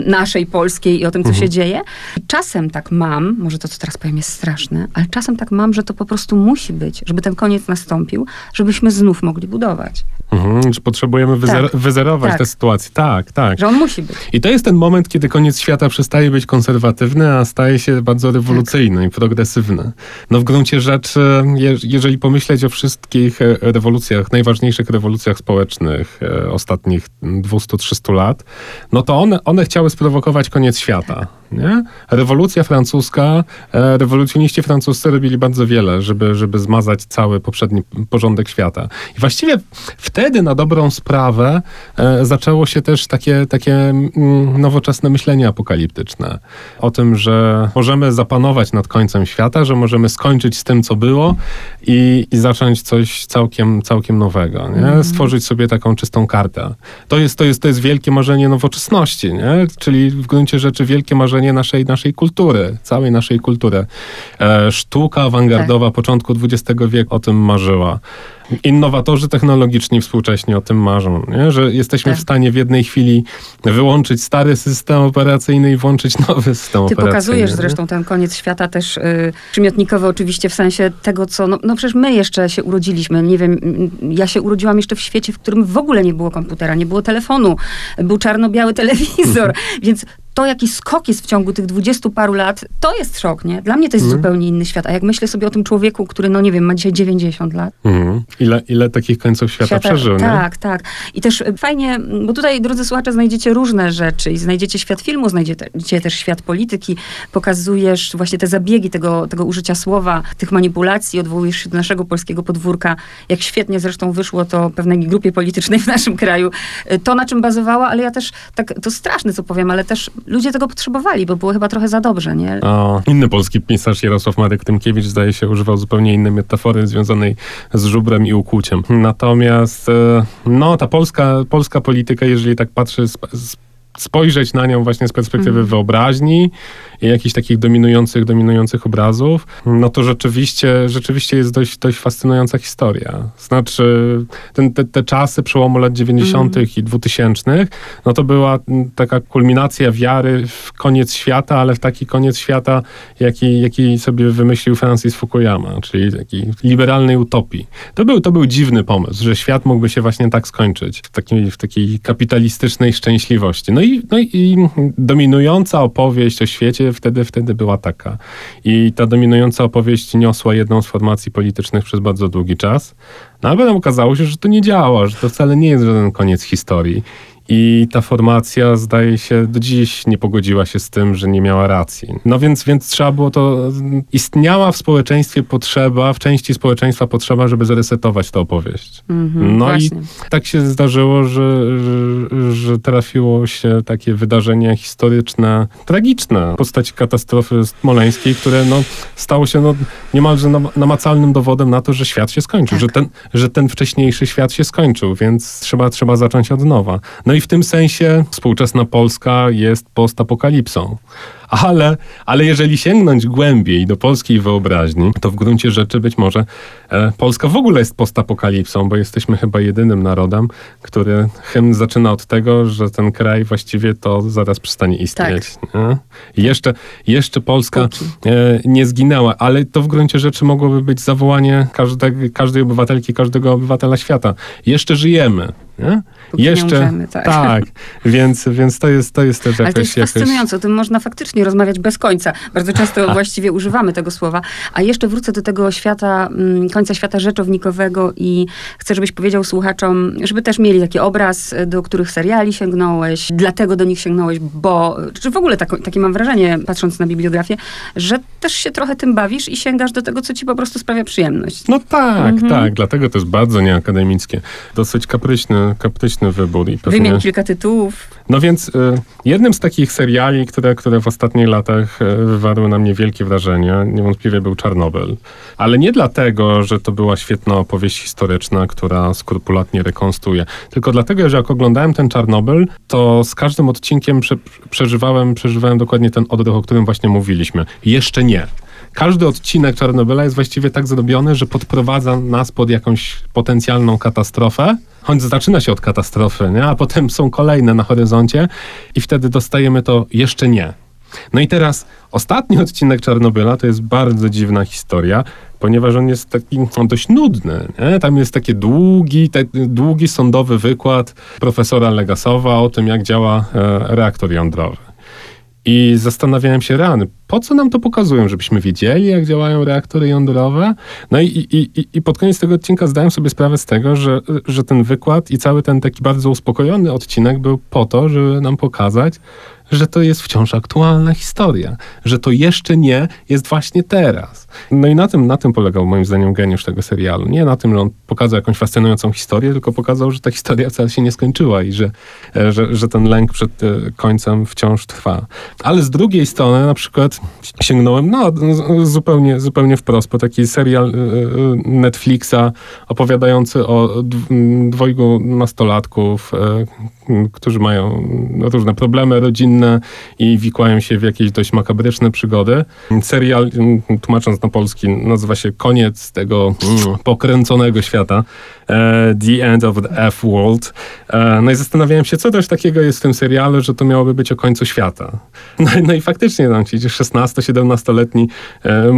[SPEAKER 1] naszej polskiej i o tym, co mhm. się dzieje. I czasem tak mam, może to, co teraz powiem, jest straszne, ale czasem tak mam, że to po prostu musi być, żeby ten koniec nastąpił, żebyśmy znów mogli budować.
[SPEAKER 2] Mhm, że potrzebujemy wyzer tak, wyzerować tak. tę sytuację. Tak, tak.
[SPEAKER 1] Że on musi być.
[SPEAKER 2] I to jest ten moment, kiedy koniec świata przestaje być konserwatywny, a staje się bardzo rewolucyjny tak. i progresywny. No w gruncie rzeczy, je jeżeli pomyśleć o wszystkich e, rewolucjach, najważniejszych rewolucjach społecznych e, ostatnich 200-300 lat, no to one, one chciały sprowokować koniec świata. Nie? Rewolucja francuska, e, rewolucjoniści francuscy robili bardzo wiele, żeby, żeby zmazać cały poprzedni porządek świata. I właściwie wtedy na dobrą sprawę e, zaczęło się też takie, takie mm, nowoczesne myślenie apokaliptyczne. O tym, że możemy zapanować nad końcem świata, że możemy skończyć z tym, co było i, i zacząć coś całkiem, całkiem nowego. Nie? Mhm. Stworzyć sobie taką czystą kartę. To jest, to, jest, to jest wielkie marzenie nowoczesności, nie? czyli w gruncie rzeczy wielkie marzenie naszej, naszej kultury, całej naszej kultury. E, sztuka awangardowa tak. początku XX wieku o tym marzyła. Innowatorzy technologiczni współcześnie o tym marzą, nie? że jesteśmy tak. w stanie w jednej chwili wyłączyć stary system operacyjny i włączyć nowy system
[SPEAKER 1] Ty
[SPEAKER 2] operacyjny.
[SPEAKER 1] Ty pokazujesz nie? zresztą ten koniec świata też yy, przymiotnikowy oczywiście w sensie tego, co, no, no przecież my jeszcze się urodziliśmy, nie wiem, ja się urodziłam jeszcze w świecie, w którym w ogóle nie było komputera, nie było telefonu, był czarno-biały telewizor, więc to, jaki skok jest w ciągu tych dwudziestu paru lat, to jest szok, nie? Dla mnie to jest mm. zupełnie inny świat. A jak myślę sobie o tym człowieku, który, no nie wiem, ma dzisiaj 90 lat. Mm.
[SPEAKER 2] ile, ile takich końców świata, świata przeżył,
[SPEAKER 1] Tak, nie? tak. I też fajnie, bo tutaj, drodzy słuchacze, znajdziecie różne rzeczy i znajdziecie świat filmu, znajdziecie też świat polityki, pokazujesz właśnie te zabiegi tego, tego użycia słowa, tych manipulacji, odwołujesz się do naszego polskiego podwórka, jak świetnie zresztą wyszło to pewnej grupie politycznej w naszym kraju, to na czym bazowała, ale ja też, tak, to straszne co powiem, ale też ludzie tego potrzebowali, bo było chyba trochę za dobrze, nie?
[SPEAKER 2] A, inny polski pisarz Jarosław Marek Tymkiewicz zdaje się używał zupełnie innej metafory związanej z żubrem i ukłuciem. Natomiast e, no, ta polska, polska polityka, jeżeli tak patrzę z, z spojrzeć na nią właśnie z perspektywy mm. wyobraźni i jakichś takich dominujących, dominujących obrazów, no to rzeczywiście, rzeczywiście jest dość, dość fascynująca historia. Znaczy, ten, te, te czasy przełomu lat 90. Mm. i 2000, no to była taka kulminacja wiary w koniec świata, ale w taki koniec świata, jaki, jaki sobie wymyślił Francis Fukuyama, czyli takiej liberalnej utopii. To był, to był dziwny pomysł, że świat mógłby się właśnie tak skończyć, w takiej, w takiej kapitalistycznej szczęśliwości. No i, no i dominująca opowieść o świecie wtedy, wtedy była taka. I ta dominująca opowieść niosła jedną z formacji politycznych przez bardzo długi czas. No ale potem okazało się, że to nie działa, że to wcale nie jest żaden koniec historii. I ta formacja, zdaje się, do dziś nie pogodziła się z tym, że nie miała racji. No więc, więc trzeba było to. Istniała w społeczeństwie potrzeba, w części społeczeństwa potrzeba, żeby zresetować tę opowieść. Mm -hmm, no właśnie. i tak się zdarzyło, że, że, że, trafiło się takie wydarzenie historyczne, tragiczne. Postać katastrofy smoleńskiej, które no, stało się no, niemalże namacalnym dowodem na to, że świat się skończył, tak. że, ten, że ten wcześniejszy świat się skończył, więc trzeba, trzeba zacząć od nowa. No i w tym sensie współczesna Polska jest postapokalipsą. Ale, ale jeżeli sięgnąć głębiej do polskiej wyobraźni, to w gruncie rzeczy być może e, Polska w ogóle jest postapokalipsą, bo jesteśmy chyba jedynym narodem, który hymn zaczyna od tego, że ten kraj właściwie to zaraz przestanie istnieć. Tak. jeszcze, jeszcze Polska e, nie zginęła, ale to w gruncie rzeczy mogłoby być zawołanie każdej, każdej obywatelki, każdego obywatela świata. Jeszcze żyjemy. Nie?
[SPEAKER 1] Jeszcze, umrzemy, tak.
[SPEAKER 2] tak. więc, więc to, jest, to jest też
[SPEAKER 1] jakoś... Ale to jest fascynujące, o tym można faktycznie rozmawiać bez końca. Bardzo często właściwie używamy tego słowa. A jeszcze wrócę do tego świata, mm, końca świata rzeczownikowego i chcę, żebyś powiedział słuchaczom, żeby też mieli taki obraz, do których seriali sięgnąłeś, dlatego do nich sięgnąłeś, bo, czy w ogóle tak, takie mam wrażenie, patrząc na bibliografię, że też się trochę tym bawisz i sięgasz do tego, co ci po prostu sprawia przyjemność.
[SPEAKER 2] No tak, mhm. tak. Dlatego to jest bardzo nieakademickie. Dosyć kapryśny, kapryśny wybór. I
[SPEAKER 1] pewnie... Wymień kilka tytułów.
[SPEAKER 2] No więc y, jednym z takich seriali, które, które w ostatnich latach y, wywarły na mnie wielkie wrażenie, niewątpliwie był Czarnobyl. Ale nie dlatego, że to była świetna opowieść historyczna, która skrupulatnie rekonstruuje, tylko dlatego, że jak oglądałem ten Czarnobyl, to z każdym odcinkiem prze, przeżywałem, przeżywałem dokładnie ten oddech, o którym właśnie mówiliśmy. Jeszcze nie każdy odcinek Czarnobyla jest właściwie tak zrobiony, że podprowadza nas pod jakąś potencjalną katastrofę, choć zaczyna się od katastrofy, nie? a potem są kolejne na horyzoncie i wtedy dostajemy to jeszcze nie. No i teraz ostatni odcinek Czarnobyla to jest bardzo dziwna historia, ponieważ on jest taki on dość nudny. Nie? Tam jest taki długi, długi sądowy wykład profesora Legasowa o tym, jak działa e, reaktor jądrowy. I zastanawiałem się rany, po co nam to pokazują, żebyśmy wiedzieli, jak działają reaktory jądrowe? No i, i, i, i pod koniec tego odcinka zdałem sobie sprawę z tego, że, że ten wykład i cały ten taki bardzo uspokojony odcinek był po to, żeby nam pokazać, że to jest wciąż aktualna historia, że to jeszcze nie jest właśnie teraz. No i na tym, na tym polegał moim zdaniem geniusz tego serialu. Nie na tym, że on pokazał jakąś fascynującą historię, tylko pokazał, że ta historia wcale się nie skończyła i że, e, że, że ten lęk przed e, końcem wciąż trwa. Ale z drugiej strony na przykład sięgnąłem, no zupełnie, zupełnie wprost, po taki serial e, Netflixa opowiadający o dwojgu nastolatków, którzy mają różne problemy rodzinne i wikłają się w jakieś dość makabryczne przygody. Serial, tłumacząc na polski, nazywa się Koniec tego mm, pokręconego świata. E, the End of the F-World. E, no i zastanawiałem się, co też takiego jest w tym serialu, że to miałoby być o końcu świata. No, no i faktycznie tam ci 16-17-letni e,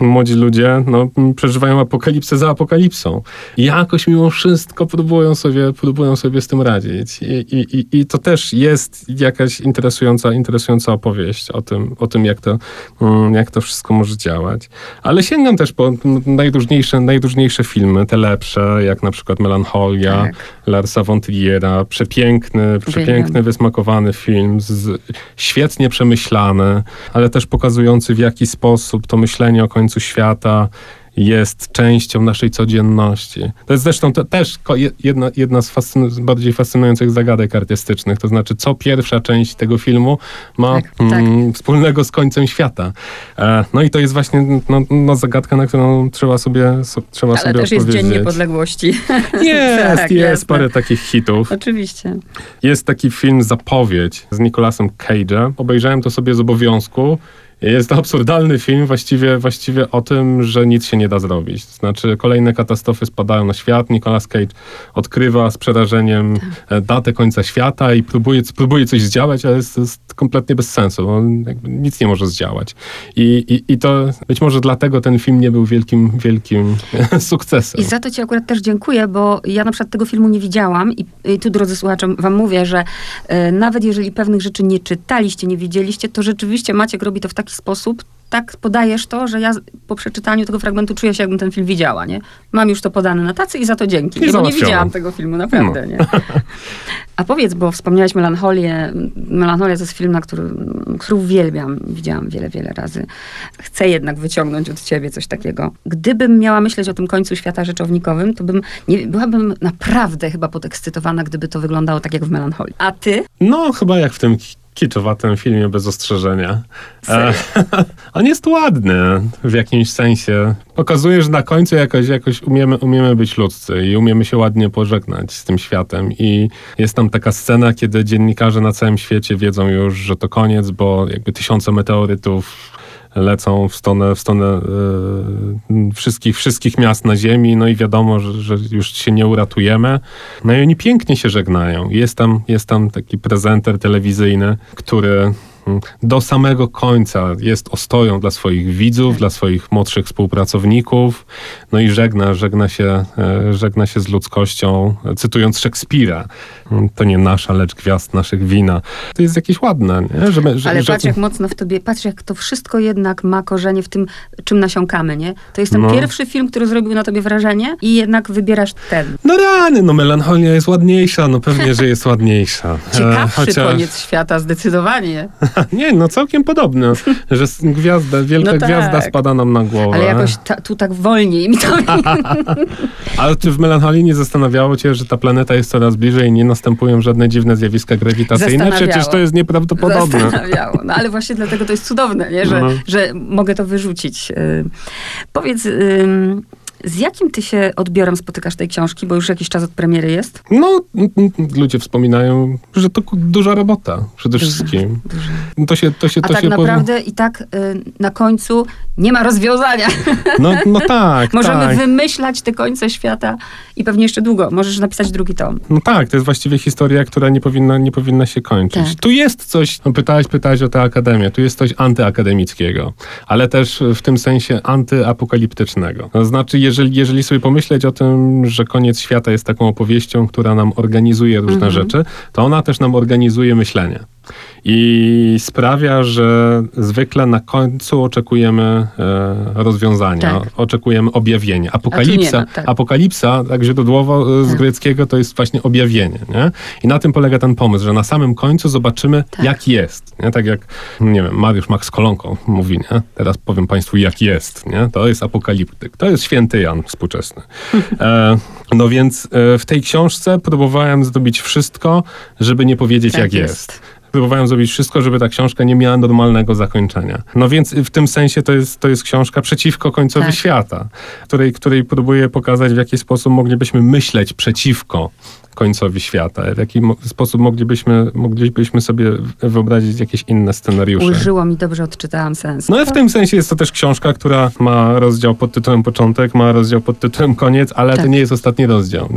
[SPEAKER 2] młodzi ludzie no, przeżywają apokalipsę za apokalipsą. I jakoś mimo wszystko próbują sobie, próbują sobie z tym radzić. I, i, i to też jest jakaś interesująca interesująca, interesująca opowieść o tym, o tym jak, to, mm, jak to wszystko może działać. Ale sięgam też po najróżniejsze, najróżniejsze filmy, te lepsze, jak na przykład Melancholia, tak. Larsa von Triera, przepiękny, przepiękny, wysmakowany film, z, świetnie przemyślany, ale też pokazujący w jaki sposób to myślenie o końcu świata jest częścią naszej codzienności. To jest zresztą to też jedna, jedna z fascynu bardziej fascynujących zagadek artystycznych. To znaczy, co pierwsza część tego filmu ma tak, mm, tak. wspólnego z końcem świata. E, no i to jest właśnie no, no zagadka, na którą trzeba sobie, so, trzeba
[SPEAKER 1] Ale
[SPEAKER 2] sobie
[SPEAKER 1] też jest Dzień Niepodległości.
[SPEAKER 2] Jest, tak, jest jasne. parę takich hitów.
[SPEAKER 1] Oczywiście.
[SPEAKER 2] Jest taki film Zapowiedź z Nicolasem Cage'em. Obejrzałem to sobie z obowiązku jest to absurdalny film właściwie, właściwie o tym, że nic się nie da zrobić. znaczy kolejne katastrofy spadają na świat, Nicolas Cage odkrywa z przerażeniem tak. datę końca świata i próbuje, próbuje coś zdziałać, ale jest, jest kompletnie bez sensu. On nic nie może zdziałać. I, i, I to być może dlatego ten film nie był wielkim, wielkim sukcesem.
[SPEAKER 1] I za to ci akurat też dziękuję, bo ja na przykład tego filmu nie widziałam i, i tu drodzy słuchacze wam mówię, że y, nawet jeżeli pewnych rzeczy nie czytaliście, nie widzieliście, to rzeczywiście Maciek robi to w taki sposób, tak podajesz to, że ja po przeczytaniu tego fragmentu czuję się, jakbym ten film widziała, nie? Mam już to podane na tacy i za to dzięki. Nie, bo nie widziałam tego filmu, naprawdę, no. nie? A powiedz, bo wspomniałeś Melancholię. Melancholia to jest film, na który, który uwielbiam. Widziałam wiele, wiele razy. Chcę jednak wyciągnąć od ciebie coś takiego. Gdybym miała myśleć o tym końcu świata rzeczownikowym, to bym, nie, byłabym naprawdę chyba podekscytowana, gdyby to wyglądało tak jak w Melancholii. A ty?
[SPEAKER 2] No, chyba jak w tym kiczowatym filmie bez ostrzeżenia. E, on jest ładny w jakimś sensie. Pokazuje, że na końcu jakoś, jakoś umiemy, umiemy być ludzcy i umiemy się ładnie pożegnać z tym światem. I jest tam taka scena, kiedy dziennikarze na całym świecie wiedzą już, że to koniec, bo jakby tysiące meteorytów lecą w stronę, w stronę yy, wszystkich, wszystkich miast na ziemi, no i wiadomo, że, że, już się nie uratujemy. No i oni pięknie się żegnają. Jest tam, jest tam taki prezenter telewizyjny, który do samego końca jest ostoją dla swoich widzów, dla swoich młodszych współpracowników, no i żegna, żegna się, e, żegna się z ludzkością, cytując Szekspira. To nie nasza, lecz gwiazd naszych wina. To jest jakieś ładne, nie?
[SPEAKER 1] Że, że, Ale że... patrz jak mocno w tobie, patrz jak to wszystko jednak ma korzenie w tym, czym nasiąkamy, nie? To jest ten no. pierwszy film, który zrobił na tobie wrażenie i jednak wybierasz ten.
[SPEAKER 2] No rany, no melancholia jest ładniejsza, no pewnie, że jest ładniejsza.
[SPEAKER 1] Ciekawszy e, Chociaż... koniec świata, zdecydowanie.
[SPEAKER 2] nie, no całkiem podobne, że gwiazda, wielka no tak. gwiazda spada nam na głowę.
[SPEAKER 1] Ale jakoś ta, tu tak wolniej mi to...
[SPEAKER 2] Ale czy w melancholii nie zastanawiało cię, że ta planeta jest coraz bliżej i nie następują żadne dziwne zjawiska grawitacyjne? Przecież to jest nieprawdopodobne.
[SPEAKER 1] Zastanawiało. No ale właśnie dlatego to jest cudowne, nie? Że, no. że mogę to wyrzucić. Y, powiedz... Z jakim ty się odbiorem spotykasz tej książki, bo już jakiś czas od premiery jest?
[SPEAKER 2] No, ludzie wspominają, że to duża robota przede wszystkim. Duża.
[SPEAKER 1] To się, to się, to A tak się naprawdę i tak y, na końcu nie ma rozwiązania.
[SPEAKER 2] No, no tak,
[SPEAKER 1] Możemy
[SPEAKER 2] tak.
[SPEAKER 1] wymyślać te końce świata i pewnie jeszcze długo. Możesz napisać drugi tom.
[SPEAKER 2] No tak, to jest właściwie historia, która nie powinna, nie powinna się kończyć. Tak. Tu jest coś, no pytałeś, pytałeś o tę akademię, tu jest coś antyakademickiego, ale też w tym sensie antyapokaliptycznego. To znaczy, jeżeli, jeżeli sobie pomyśleć o tym, że koniec świata jest taką opowieścią, która nam organizuje różne mhm. rzeczy, to ona też nam organizuje myślenie i sprawia, że zwykle na końcu oczekujemy e, rozwiązania, tak. oczekujemy objawienia. Apokalipsa, nie, no, tak. apokalipsa, tak źródłowo e, z tak. greckiego, to jest właśnie objawienie. Nie? I na tym polega ten pomysł, że na samym końcu zobaczymy, tak. jak jest. Nie? Tak jak, nie wiem, Mariusz Max Kolonką mówi, nie? teraz powiem Państwu, jak jest. Nie? To jest apokaliptyk. To jest święty Jan współczesny. E, no więc e, w tej książce próbowałem zrobić wszystko, żeby nie powiedzieć, tak jak jest. jest próbowałem zrobić wszystko, żeby ta książka nie miała normalnego zakończenia. No więc w tym sensie to jest, to jest książka przeciwko końcowi tak. świata, której, której próbuję pokazać, w jaki sposób moglibyśmy myśleć przeciwko końcowi świata? W jaki sposób moglibyśmy, moglibyśmy sobie wyobrazić jakieś inne scenariusze?
[SPEAKER 1] Użyło mi dobrze, odczytałam sens.
[SPEAKER 2] No i w tym sensie jest to też książka, która ma rozdział pod tytułem początek, ma rozdział pod tytułem koniec, ale tak. to nie jest ostatni rozdział.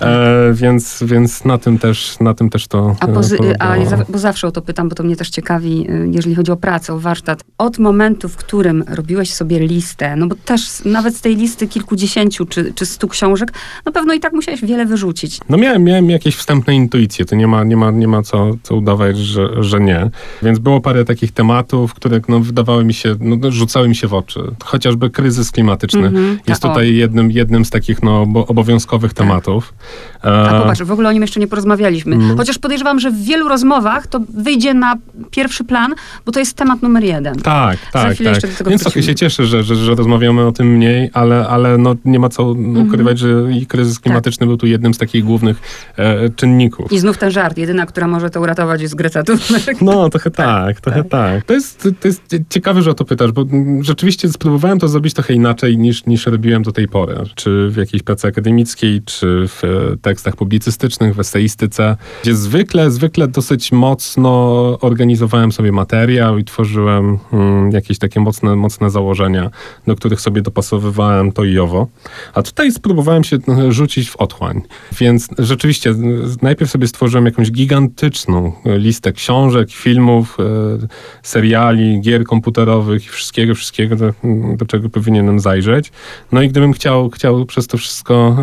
[SPEAKER 2] E, więc, więc na tym też, na tym też to
[SPEAKER 1] A, e, pozy- a ja, bo zawsze o to pytam, bo to mnie też ciekawi, y, jeżeli chodzi o pracę, o warsztat. Od momentu, w którym robiłeś sobie listę, no bo też nawet z tej listy kilkudziesięciu czy, czy stu książek, na pewno i tak musiałeś wiele wyrzucić.
[SPEAKER 2] No miałem, miałem jakieś wstępne intuicje, to nie ma, nie ma, nie ma co, co udawać, że, że nie. Więc było parę takich tematów, które no, wydawały mi się, no, no rzucały mi się w oczy. Chociażby kryzys klimatyczny -hmm. jest tutaj jednym, jednym z takich no, obowiązkowych tak. tematów.
[SPEAKER 1] A popatrz, w ogóle o nim jeszcze nie porozmawialiśmy. Mm. Chociaż podejrzewam, że w wielu rozmowach to wyjdzie na pierwszy plan, bo to jest temat numer jeden.
[SPEAKER 2] Tak, tak, tak. Więc trochę się cieszę, że, że, że rozmawiamy o tym mniej, ale, ale no, nie ma co ukrywać, mm że i kryzys klimatyczny tak. był tu jednym z takich głównych e, czynników.
[SPEAKER 1] I znów ten żart. Jedyna, która może to uratować jest Greta Thunberg.
[SPEAKER 2] No, trochę tak, tak trochę tak. tak. To, jest, to jest ciekawe, że o to pytasz, bo rzeczywiście spróbowałem to zrobić trochę inaczej niż, niż robiłem do tej pory. Czy w jakiejś pracy akademickiej, czy w e, tekstach publicystycznych, w eseistyce, gdzie zwykle, zwykle dosyć mocno organizowałem sobie materiał i tworzyłem mm, jakieś takie mocne, mocne założenia, do których sobie dopasowywałem to i owo. A tutaj spróbowałem się rzucić w otchłań. Więc rzeczywiście najpierw sobie stworzyłem jakąś gigantyczną listę książek, filmów, e, seriali, gier komputerowych i wszystkiego, wszystkiego, do, do, czego powinienem zajrzeć. No i gdybym chciał, chciał przez to wszystko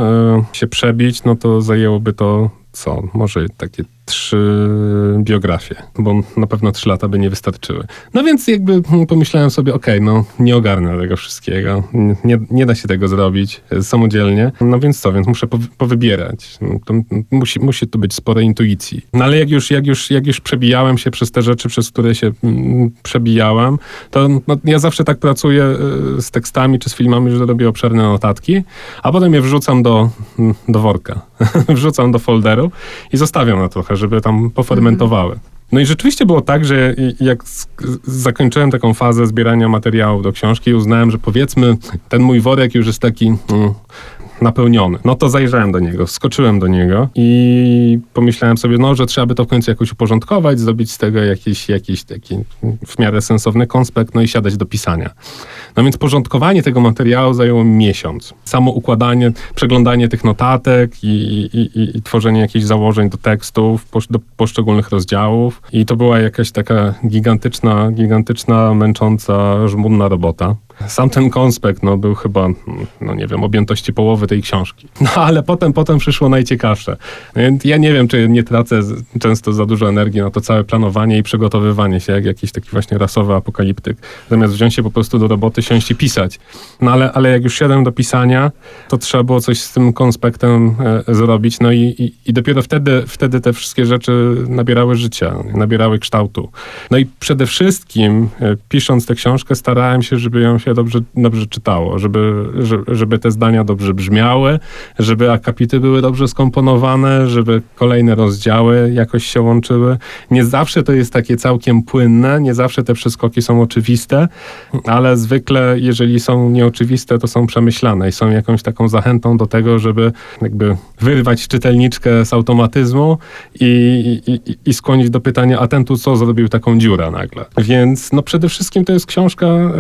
[SPEAKER 2] e, się przebić, no to zajęłoby to co? Może takie trzy biografie, bo na pewno trzy lata by nie wystarczyły. No więc jakby pomyślałem sobie, okej, okay, no nie ogarnę tego wszystkiego, nie, nie da się tego zrobić samodzielnie, no więc co, więc muszę powybierać. To musi, musi tu być spore intuicji. No ale jak już, jak, już, jak już przebijałem się przez te rzeczy, przez które się przebijałem, to no, ja zawsze tak pracuję y, z tekstami czy z filmami, że robię obszerne notatki, a potem je wrzucam do, do worka, wrzucam do folderu i zostawiam na trochę żeby tam pofermentowały. No i rzeczywiście było tak, że jak zakończyłem taką fazę zbierania materiałów do książki, uznałem, że powiedzmy ten mój worek już jest taki mm, napełniony. No to zajrzałem do niego, wskoczyłem do niego i pomyślałem sobie, no, że trzeba by to w końcu jakoś uporządkować, zrobić z tego jakiś, jakiś taki w miarę sensowny konspekt, no i siadać do pisania. No więc porządkowanie tego materiału zajęło miesiąc. Samo układanie, przeglądanie tych notatek i, i, i, i tworzenie jakichś założeń do tekstów, do poszczególnych rozdziałów. I to była jakaś taka gigantyczna, gigantyczna, męcząca, żmudna robota. Sam ten konspekt no, był chyba, no nie wiem, objętości połowy tej książki. No ale potem, potem przyszło najciekawsze. Ja nie wiem, czy nie tracę często za dużo energii na to całe planowanie i przygotowywanie się, jak jakiś taki właśnie rasowy apokaliptyk. Zamiast wziąć się po prostu do roboty, siąść i pisać. No ale, ale jak już siadłem do pisania, to trzeba było coś z tym konspektem e, zrobić. No i, i, i dopiero wtedy, wtedy te wszystkie rzeczy nabierały życia, nabierały kształtu. No i przede wszystkim, e, pisząc tę książkę, starałem się, żeby ją się dobrze, dobrze czytało, żeby, żeby te zdania dobrze brzmiały, żeby akapity były dobrze skomponowane, żeby kolejne rozdziały jakoś się łączyły. Nie zawsze to jest takie całkiem płynne, nie zawsze te przeskoki są oczywiste, ale zwykle, jeżeli są nieoczywiste, to są przemyślane i są jakąś taką zachętą do tego, żeby jakby wyrwać czytelniczkę z automatyzmu i, i, i skłonić do pytania, a ten tu co zrobił taką dziurę nagle. Więc no przede wszystkim to jest książka e,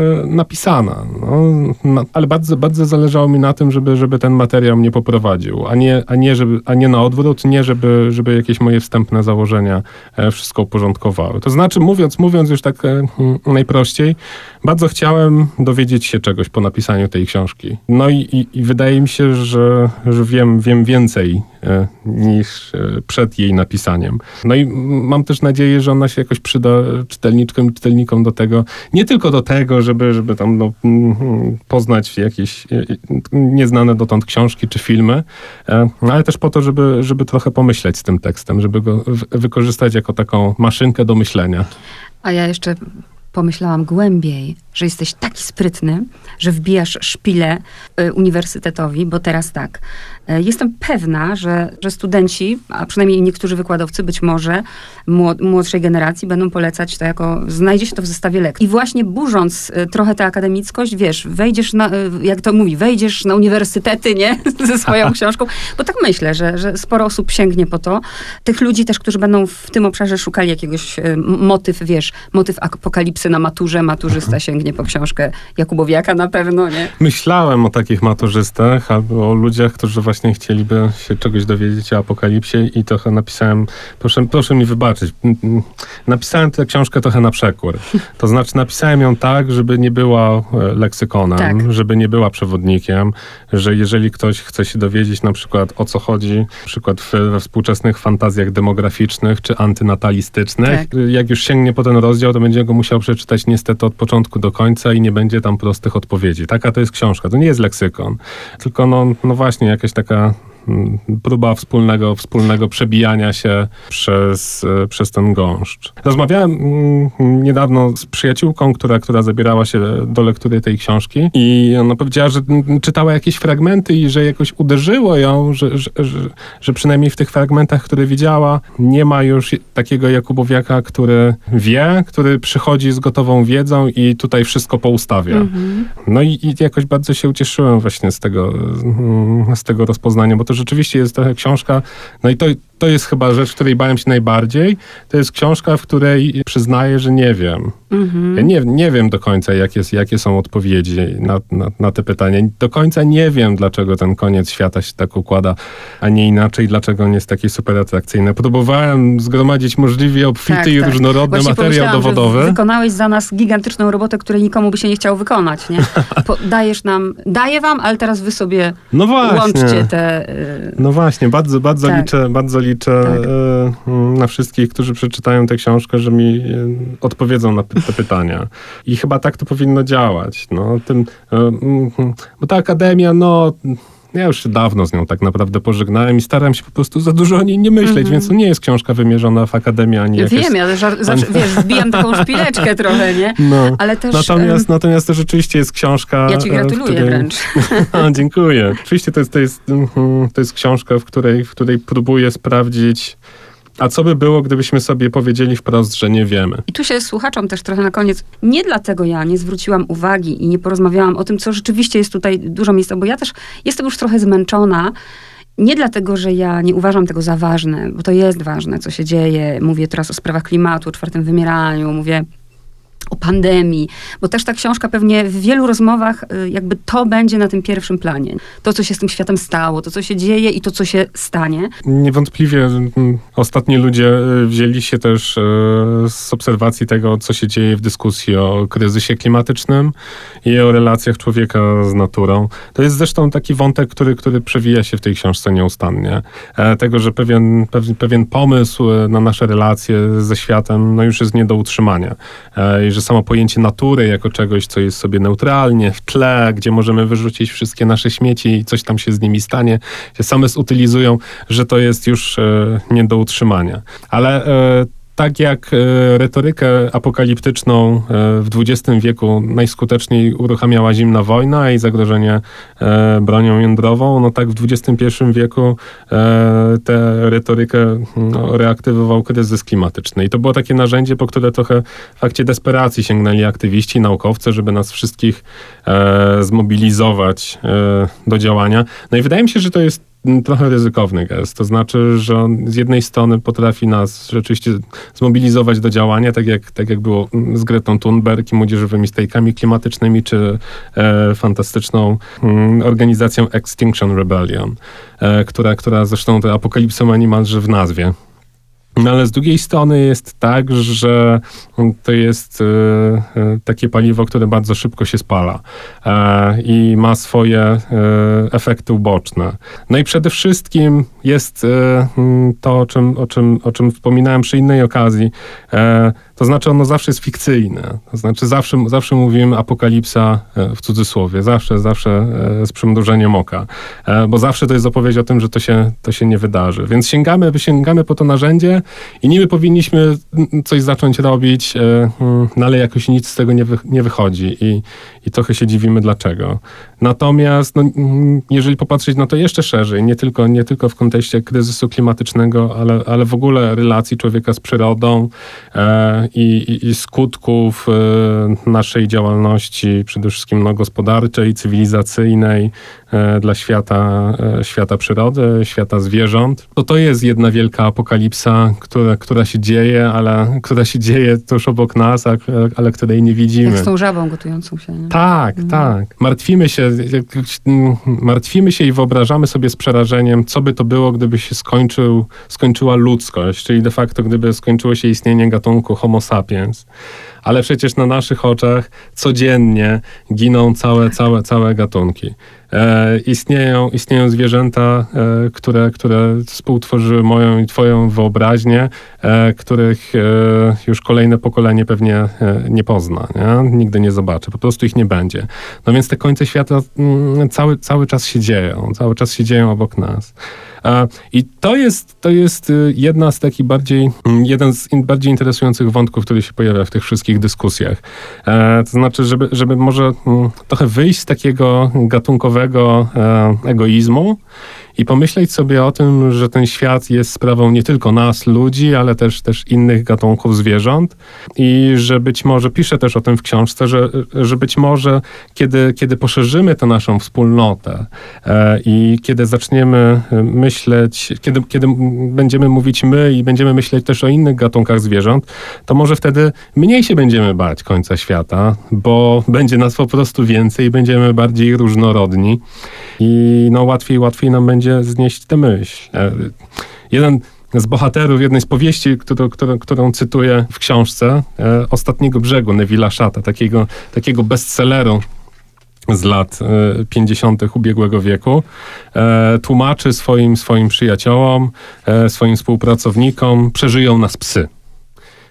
[SPEAKER 2] no, ale bardzo, bardzo zależało mi na tym, żeby, żeby ten materiał mnie poprowadził, a nie, a nie, żeby, a nie na odwrót, nie żeby, żeby jakieś moje wstępne założenia e, wszystko uporządkowały. To znaczy, mówiąc, mówiąc już tak e, najprościej, bardzo chciałem dowiedzieć się czegoś po napisaniu tej książki. No i, i, i wydaje mi się, że, że wiem, wiem więcej niż przed jej napisaniem. No i mam też nadzieję, że ona się jakoś przyda czytelniczkom i czytelnikom do tego, nie tylko do tego, żeby, żeby tam no, mm, poznać jakieś e, nieznane dotąd książki czy filmy, e, ale też po to, żeby, żeby trochę pomyśleć z tym tekstem, żeby go wykorzystać jako taką maszynkę do myślenia.
[SPEAKER 1] A ja jeszcze pomyślałam głębiej, że jesteś taki sprytny, że wbijasz szpilę y, uniwersytetowi, bo teraz tak. Y, jestem pewna, że, że studenci, a przynajmniej niektórzy wykładowcy, być może młodszej generacji, będą polecać to jako, znajdzie się to w zestawie lekcji. I właśnie burząc y, trochę tę akademickość, wiesz, wejdziesz na, jak to mówi, wejdziesz na uniwersytety, nie? Ze swoją książką. Bo tak myślę, że, że sporo osób sięgnie po to. Tych ludzi też, którzy będą w tym obszarze szukali jakiegoś motyw, wiesz, motyw apokalipsy na maturze, maturzysta sięgnie sięgnie po książkę Jakubowiaka na pewno, nie?
[SPEAKER 2] Myślałem o takich maturzystach albo o ludziach, którzy właśnie chcieliby się czegoś dowiedzieć o apokalipsie i trochę napisałem, proszę, proszę mi wybaczyć, napisałem tę książkę trochę na przekór. To znaczy napisałem ją tak, żeby nie była e, leksykonem, tak. żeby nie była przewodnikiem, że jeżeli ktoś chce się dowiedzieć na przykład o co chodzi, na przykład we współczesnych fantazjach demograficznych czy antynatalistycznych, tak. jak już sięgnie po ten rozdział, to będzie go musiał przeczytać niestety od początku do końca i nie będzie tam prostych odpowiedzi. Taka to jest książka, to nie jest leksykon, tylko no, no właśnie jakaś taka próba wspólnego, wspólnego przebijania się przez, e, przez ten gąszcz. Rozmawiałem mm, niedawno z przyjaciółką, która, która zabierała się do lektury tej książki i ona powiedziała, że czytała jakieś fragmenty i że jakoś uderzyło ją, że, że, że, że przynajmniej w tych fragmentach, które widziała, nie ma już takiego Jakubowiaka, który wie, który przychodzi z gotową wiedzą i tutaj wszystko poustawia. Mhm. No i, i jakoś bardzo się ucieszyłem właśnie z tego, z tego rozpoznania, bo to rzeczywiście jest trochę książka, no i to, to jest chyba rzecz, której bałem się najbardziej. To jest książka, w której przyznaję, że nie wiem. Mhm. Ja nie, nie wiem do końca, jakie, jakie są odpowiedzi na, na, na, te pytania. Do końca nie wiem, dlaczego ten koniec świata się tak układa, a nie inaczej, dlaczego on jest taki super atrakcyjny. Próbowałem zgromadzić możliwie obfity tak, i tak. różnorodny Właśnie materiał dowodowy.
[SPEAKER 1] wykonałeś za nas gigantyczną robotę, której nikomu by się nie chciało wykonać. Nie? dajesz nam, daję wam, ale teraz wy sobie no łączcie te...
[SPEAKER 2] Y, no właśnie, bardzo, bardzo tak. liczę, bardzo liczę tak. E, na wszystkich, którzy przeczytają tę książkę, że mi e, odpowiedzą na te pytania. I chyba tak to powinno działać. No, tym, e, mm, bo ta akademia, no ja już się dawno z nią tak naprawdę pożegnałem i staram się po prostu za dużo o niej nie myśleć, mm -hmm. więc to nie jest książka wymierzona w Akademię, ani
[SPEAKER 1] ja Wiem, ja żar, wiesz, wbijam taką szpileczkę trochę, nie?
[SPEAKER 2] No. Ale też... Natomiast, um... natomiast to rzeczywiście jest książka...
[SPEAKER 1] Ja ci gratuluję której... wręcz.
[SPEAKER 2] dziękuję. Oczywiście to jest, to, jest, mhm, to jest książka, w której, w której próbuję sprawdzić a co by było, gdybyśmy sobie powiedzieli wprost, że nie wiemy?
[SPEAKER 1] I tu się słuchaczom też trochę na koniec. Nie dlatego ja nie zwróciłam uwagi i nie porozmawiałam o tym, co rzeczywiście jest tutaj dużo miejsca, bo ja też jestem już trochę zmęczona. Nie dlatego, że ja nie uważam tego za ważne, bo to jest ważne, co się dzieje. Mówię teraz o sprawach klimatu, czwartym wymieraniu, mówię o pandemii, bo też ta książka pewnie w wielu rozmowach y, jakby to będzie na tym pierwszym planie. To, co się z tym światem stało, to, co się dzieje i to, co się stanie.
[SPEAKER 2] Niewątpliwie mm, ostatni ludzie y, wzięli się też y, z obserwacji tego, co się dzieje w dyskusji o kryzysie klimatycznym i o relacjach człowieka z naturą. To jest zresztą taki wątek, który, który przewija się w tej książce nieustannie. E, tego, że pewien, pewien pomysł na nasze relacje ze światem no już jest nie do utrzymania e, że samo pojęcie natury jako czegoś, co jest sobie neutralnie, w tle, gdzie możemy wyrzucić wszystkie nasze śmieci i coś tam się z nimi stanie, się same zutylizują, że to jest już e, nie do utrzymania. Ale e, tak jak e, retorykę apokaliptyczną e, w XX wieku najskuteczniej uruchamiała zimna wojna i zagrożenie e, bronią jądrową, no tak w XXI wieku tę retorykę no, reaktywował kryzys klimatyczny. I to było takie narzędzie, po które trochę w fakcie desperacji sięgnęli aktywiści, naukowcy, żeby nas wszystkich zmobilizować do działania. No i wydaje mi się, że to jest trochę ryzykowny gest. To znaczy, że on z jednej strony potrafi nas rzeczywiście zmobilizować do działania, tak jak, tak jak było z Gretą Thunberg i młodzieżowymi stajkami klimatycznymi, czy e, fantastyczną mm, organizacją Extinction Rebellion, e, która, która zresztą tę apokalipsę ma niemalże w nazwie. No ale z drugiej strony jest tak, że to jest e, e, takie paliwo, które bardzo szybko się spala e, i ma swoje efekty uboczne. No i przede wszystkim jest to, o czym, o czym, o czym wspominałem przy innej okazji, to znaczy ono zawsze jest fikcyjne. To znaczy zawsze, zawsze mówimy apokalipsa e, w cudzysłowie. Zawsze, zawsze e, z przymrużeniem oka. E, bo zawsze to jest opowieść o tym, że to się, to się nie wydarzy. Więc sięgamy, sięgamy po to narzędzie i niby powinniśmy coś zacząć robić, mm, no ale jakoś nic z tego nie, wy, nie wychodzi. I, I trochę się dziwimy dlaczego. Natomiast no, mm, jeżeli popatrzeć na to jeszcze szerzej, nie tylko, nie tylko w kontekście kryzysu klimatycznego, ale, ale w ogóle relacji człowieka z przyrodą, i, i, skutków naszej działalności, przede wszystkim no, gospodarczej, cywilizacyjnej, dla świata, świata przyrody, świata zwierząt. To to jest jedna wielka apokalipsa, która, która się dzieje, ale która się dzieje tuż obok nas, ale której nie widzimy. Jak
[SPEAKER 1] z tą żabą gotującą się. Nie?
[SPEAKER 2] Tak, mhm. tak. Martwimy się, martwimy się i wyobrażamy sobie z przerażeniem, co by to było, gdyby się skończył, skończyła ludzkość, czyli de facto gdyby skończyło się istnienie gatunku Homo sapiens ale przecież na naszych oczach codziennie giną całe, całe, całe gatunki. E, istnieją, istnieją zwierzęta, e, które, które współtworzyły moją i twoją wyobraźnię, e, których e, już kolejne pokolenie pewnie e, nie pozna, nie? nigdy nie zobaczy, po prostu ich nie będzie. No więc te końce świata mm, cały, cały czas się dzieją, cały czas się dzieją obok nas. I to jest, to jest y, jedna z takich bardziej, mm, jeden z bardziej interesujących wątków, który się pojawia w tych wszystkich dyskusjach. E, to znaczy, żeby, żeby może mm, trochę wyjść z takiego gatunkowego e, egoizmu i pomyśleć sobie o tym, że ten świat jest sprawą nie tylko nas, ludzi, ale też, też innych gatunków zwierząt. I że być może, piszę też o tym w książce, że, że być może kiedy, kiedy poszerzymy tę naszą wspólnotę e, i kiedy zaczniemy myśleć, kiedy, kiedy będziemy mówić my i będziemy myśleć też o innych gatunkach zwierząt, to może wtedy mniej się będziemy bać końca świata, bo będzie nas po prostu więcej będziemy bardziej różnorodni i no łatwiej, łatwiej nam będzie znieść tę myśl. E, jeden z bohaterów jednej z powieści, którą, którą, którą cytuję w książce, e, Ostatniego Brzegu Neville'a Szata, takiego, takiego bestselleru z lat 50. E, ubiegłego wieku, tłumaczy swoim, swoim przyjaciołom, swoim współpracownikom, przeżyją nas psy.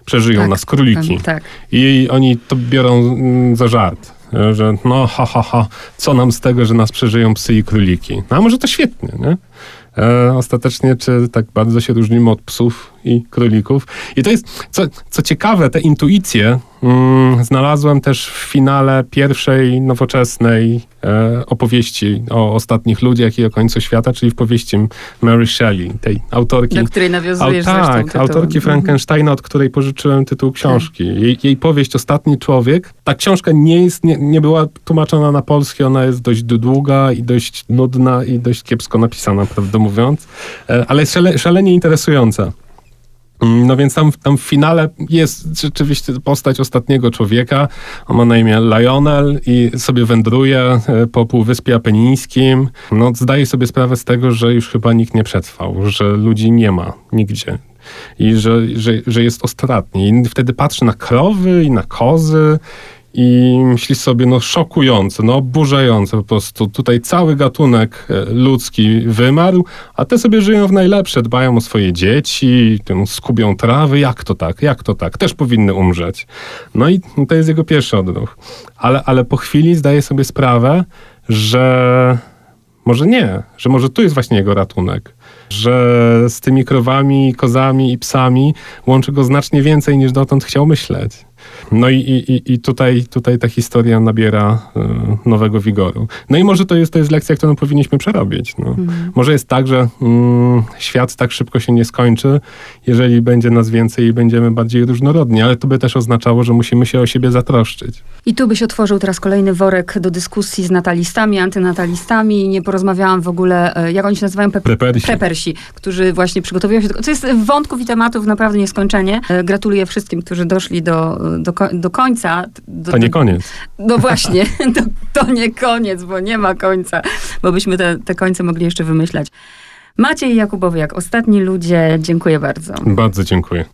[SPEAKER 2] Przeżyją tak, nas króliki. Tak. I oni to biorą mm, za żart że no ha, ha, ha, co nam z tego, że nas przeżyją psy i króliki. No a może to świetnie, nie? E, ostatecznie, czy tak bardzo się różnimy od psów i królików. I to jest, co, co ciekawe, te intuicje mm, znalazłem też w finale pierwszej nowoczesnej e, opowieści o ostatnich ludziach i o końcu świata, czyli w powieści Mary Shelley, tej autorki.
[SPEAKER 1] Do której nawiązujesz
[SPEAKER 2] au, Tak, autorki mhm. Frankensteina, od której pożyczyłem tytuł książki. Tak. Jej, jej powieść Ostatni Człowiek. Ta książka nie, jest, nie, nie była tłumaczona na polski, ona jest dość długa i dość nudna i dość kiepsko napisana, prawdę mówiąc, e, ale szale, szalenie interesująca. Mm, no więc tam, tam w finale jest rzeczywiście postać ostatniego człowieka. On ma na imię Lionel i sobie wędruje e, po Półwyspie Apenińskim. No, zdaje sobie sprawę z tego, że już chyba nikt nie przetrwał, że ludzi nie ma nigdzie i że, że, że jest ostatni. I wtedy patrzy na krowy i na kozy i myśli sobie, no szokujące, no oburzające po prostu. Tutaj cały gatunek e, ludzki wymarł, a te sobie żyją w najlepsze, dbają o swoje dzieci, skubią trawy. Jak to tak? Jak to tak? Też powinny umrzeć. No i to jest jego pierwszy odruch. Ale, ale po chwili zdaje sobie sprawę, że może nie, że może tu jest właśnie jego ratunek. Że z tymi krowami, kozami i psami łączy go znacznie więcej niż dotąd chciał myśleć. No i, i, i tutaj, tutaj ta historia nabiera y, nowego wigoru. No i może to jest, to jest lekcja, którą powinniśmy przerobić. No. Mhm. Może jest tak, że mm, świat tak szybko się nie skończy, jeżeli będzie nas więcej i będziemy bardziej różnorodni, ale to by też oznaczało, że musimy się o siebie zatroszczyć.
[SPEAKER 1] I tu byś otworzył teraz kolejny worek do dyskusji z natalistami, antynatalistami. Nie porozmawiałam w ogóle, e, jak oni się nazywają? Pe
[SPEAKER 2] prepersi.
[SPEAKER 1] prepersi, którzy właśnie przygotowują się do... To jest wątków i tematów naprawdę nieskończenie. E, gratuluję wszystkim, którzy doszli do do, do końca. Do,
[SPEAKER 2] to nie koniec.
[SPEAKER 1] No właśnie, to, to nie koniec, bo nie ma końca, bo byśmy te, te końce mogli jeszcze wymyślać. Maciej Jakubowiak, ostatni ludzie, dziękuję bardzo.
[SPEAKER 2] Bardzo dziękuję.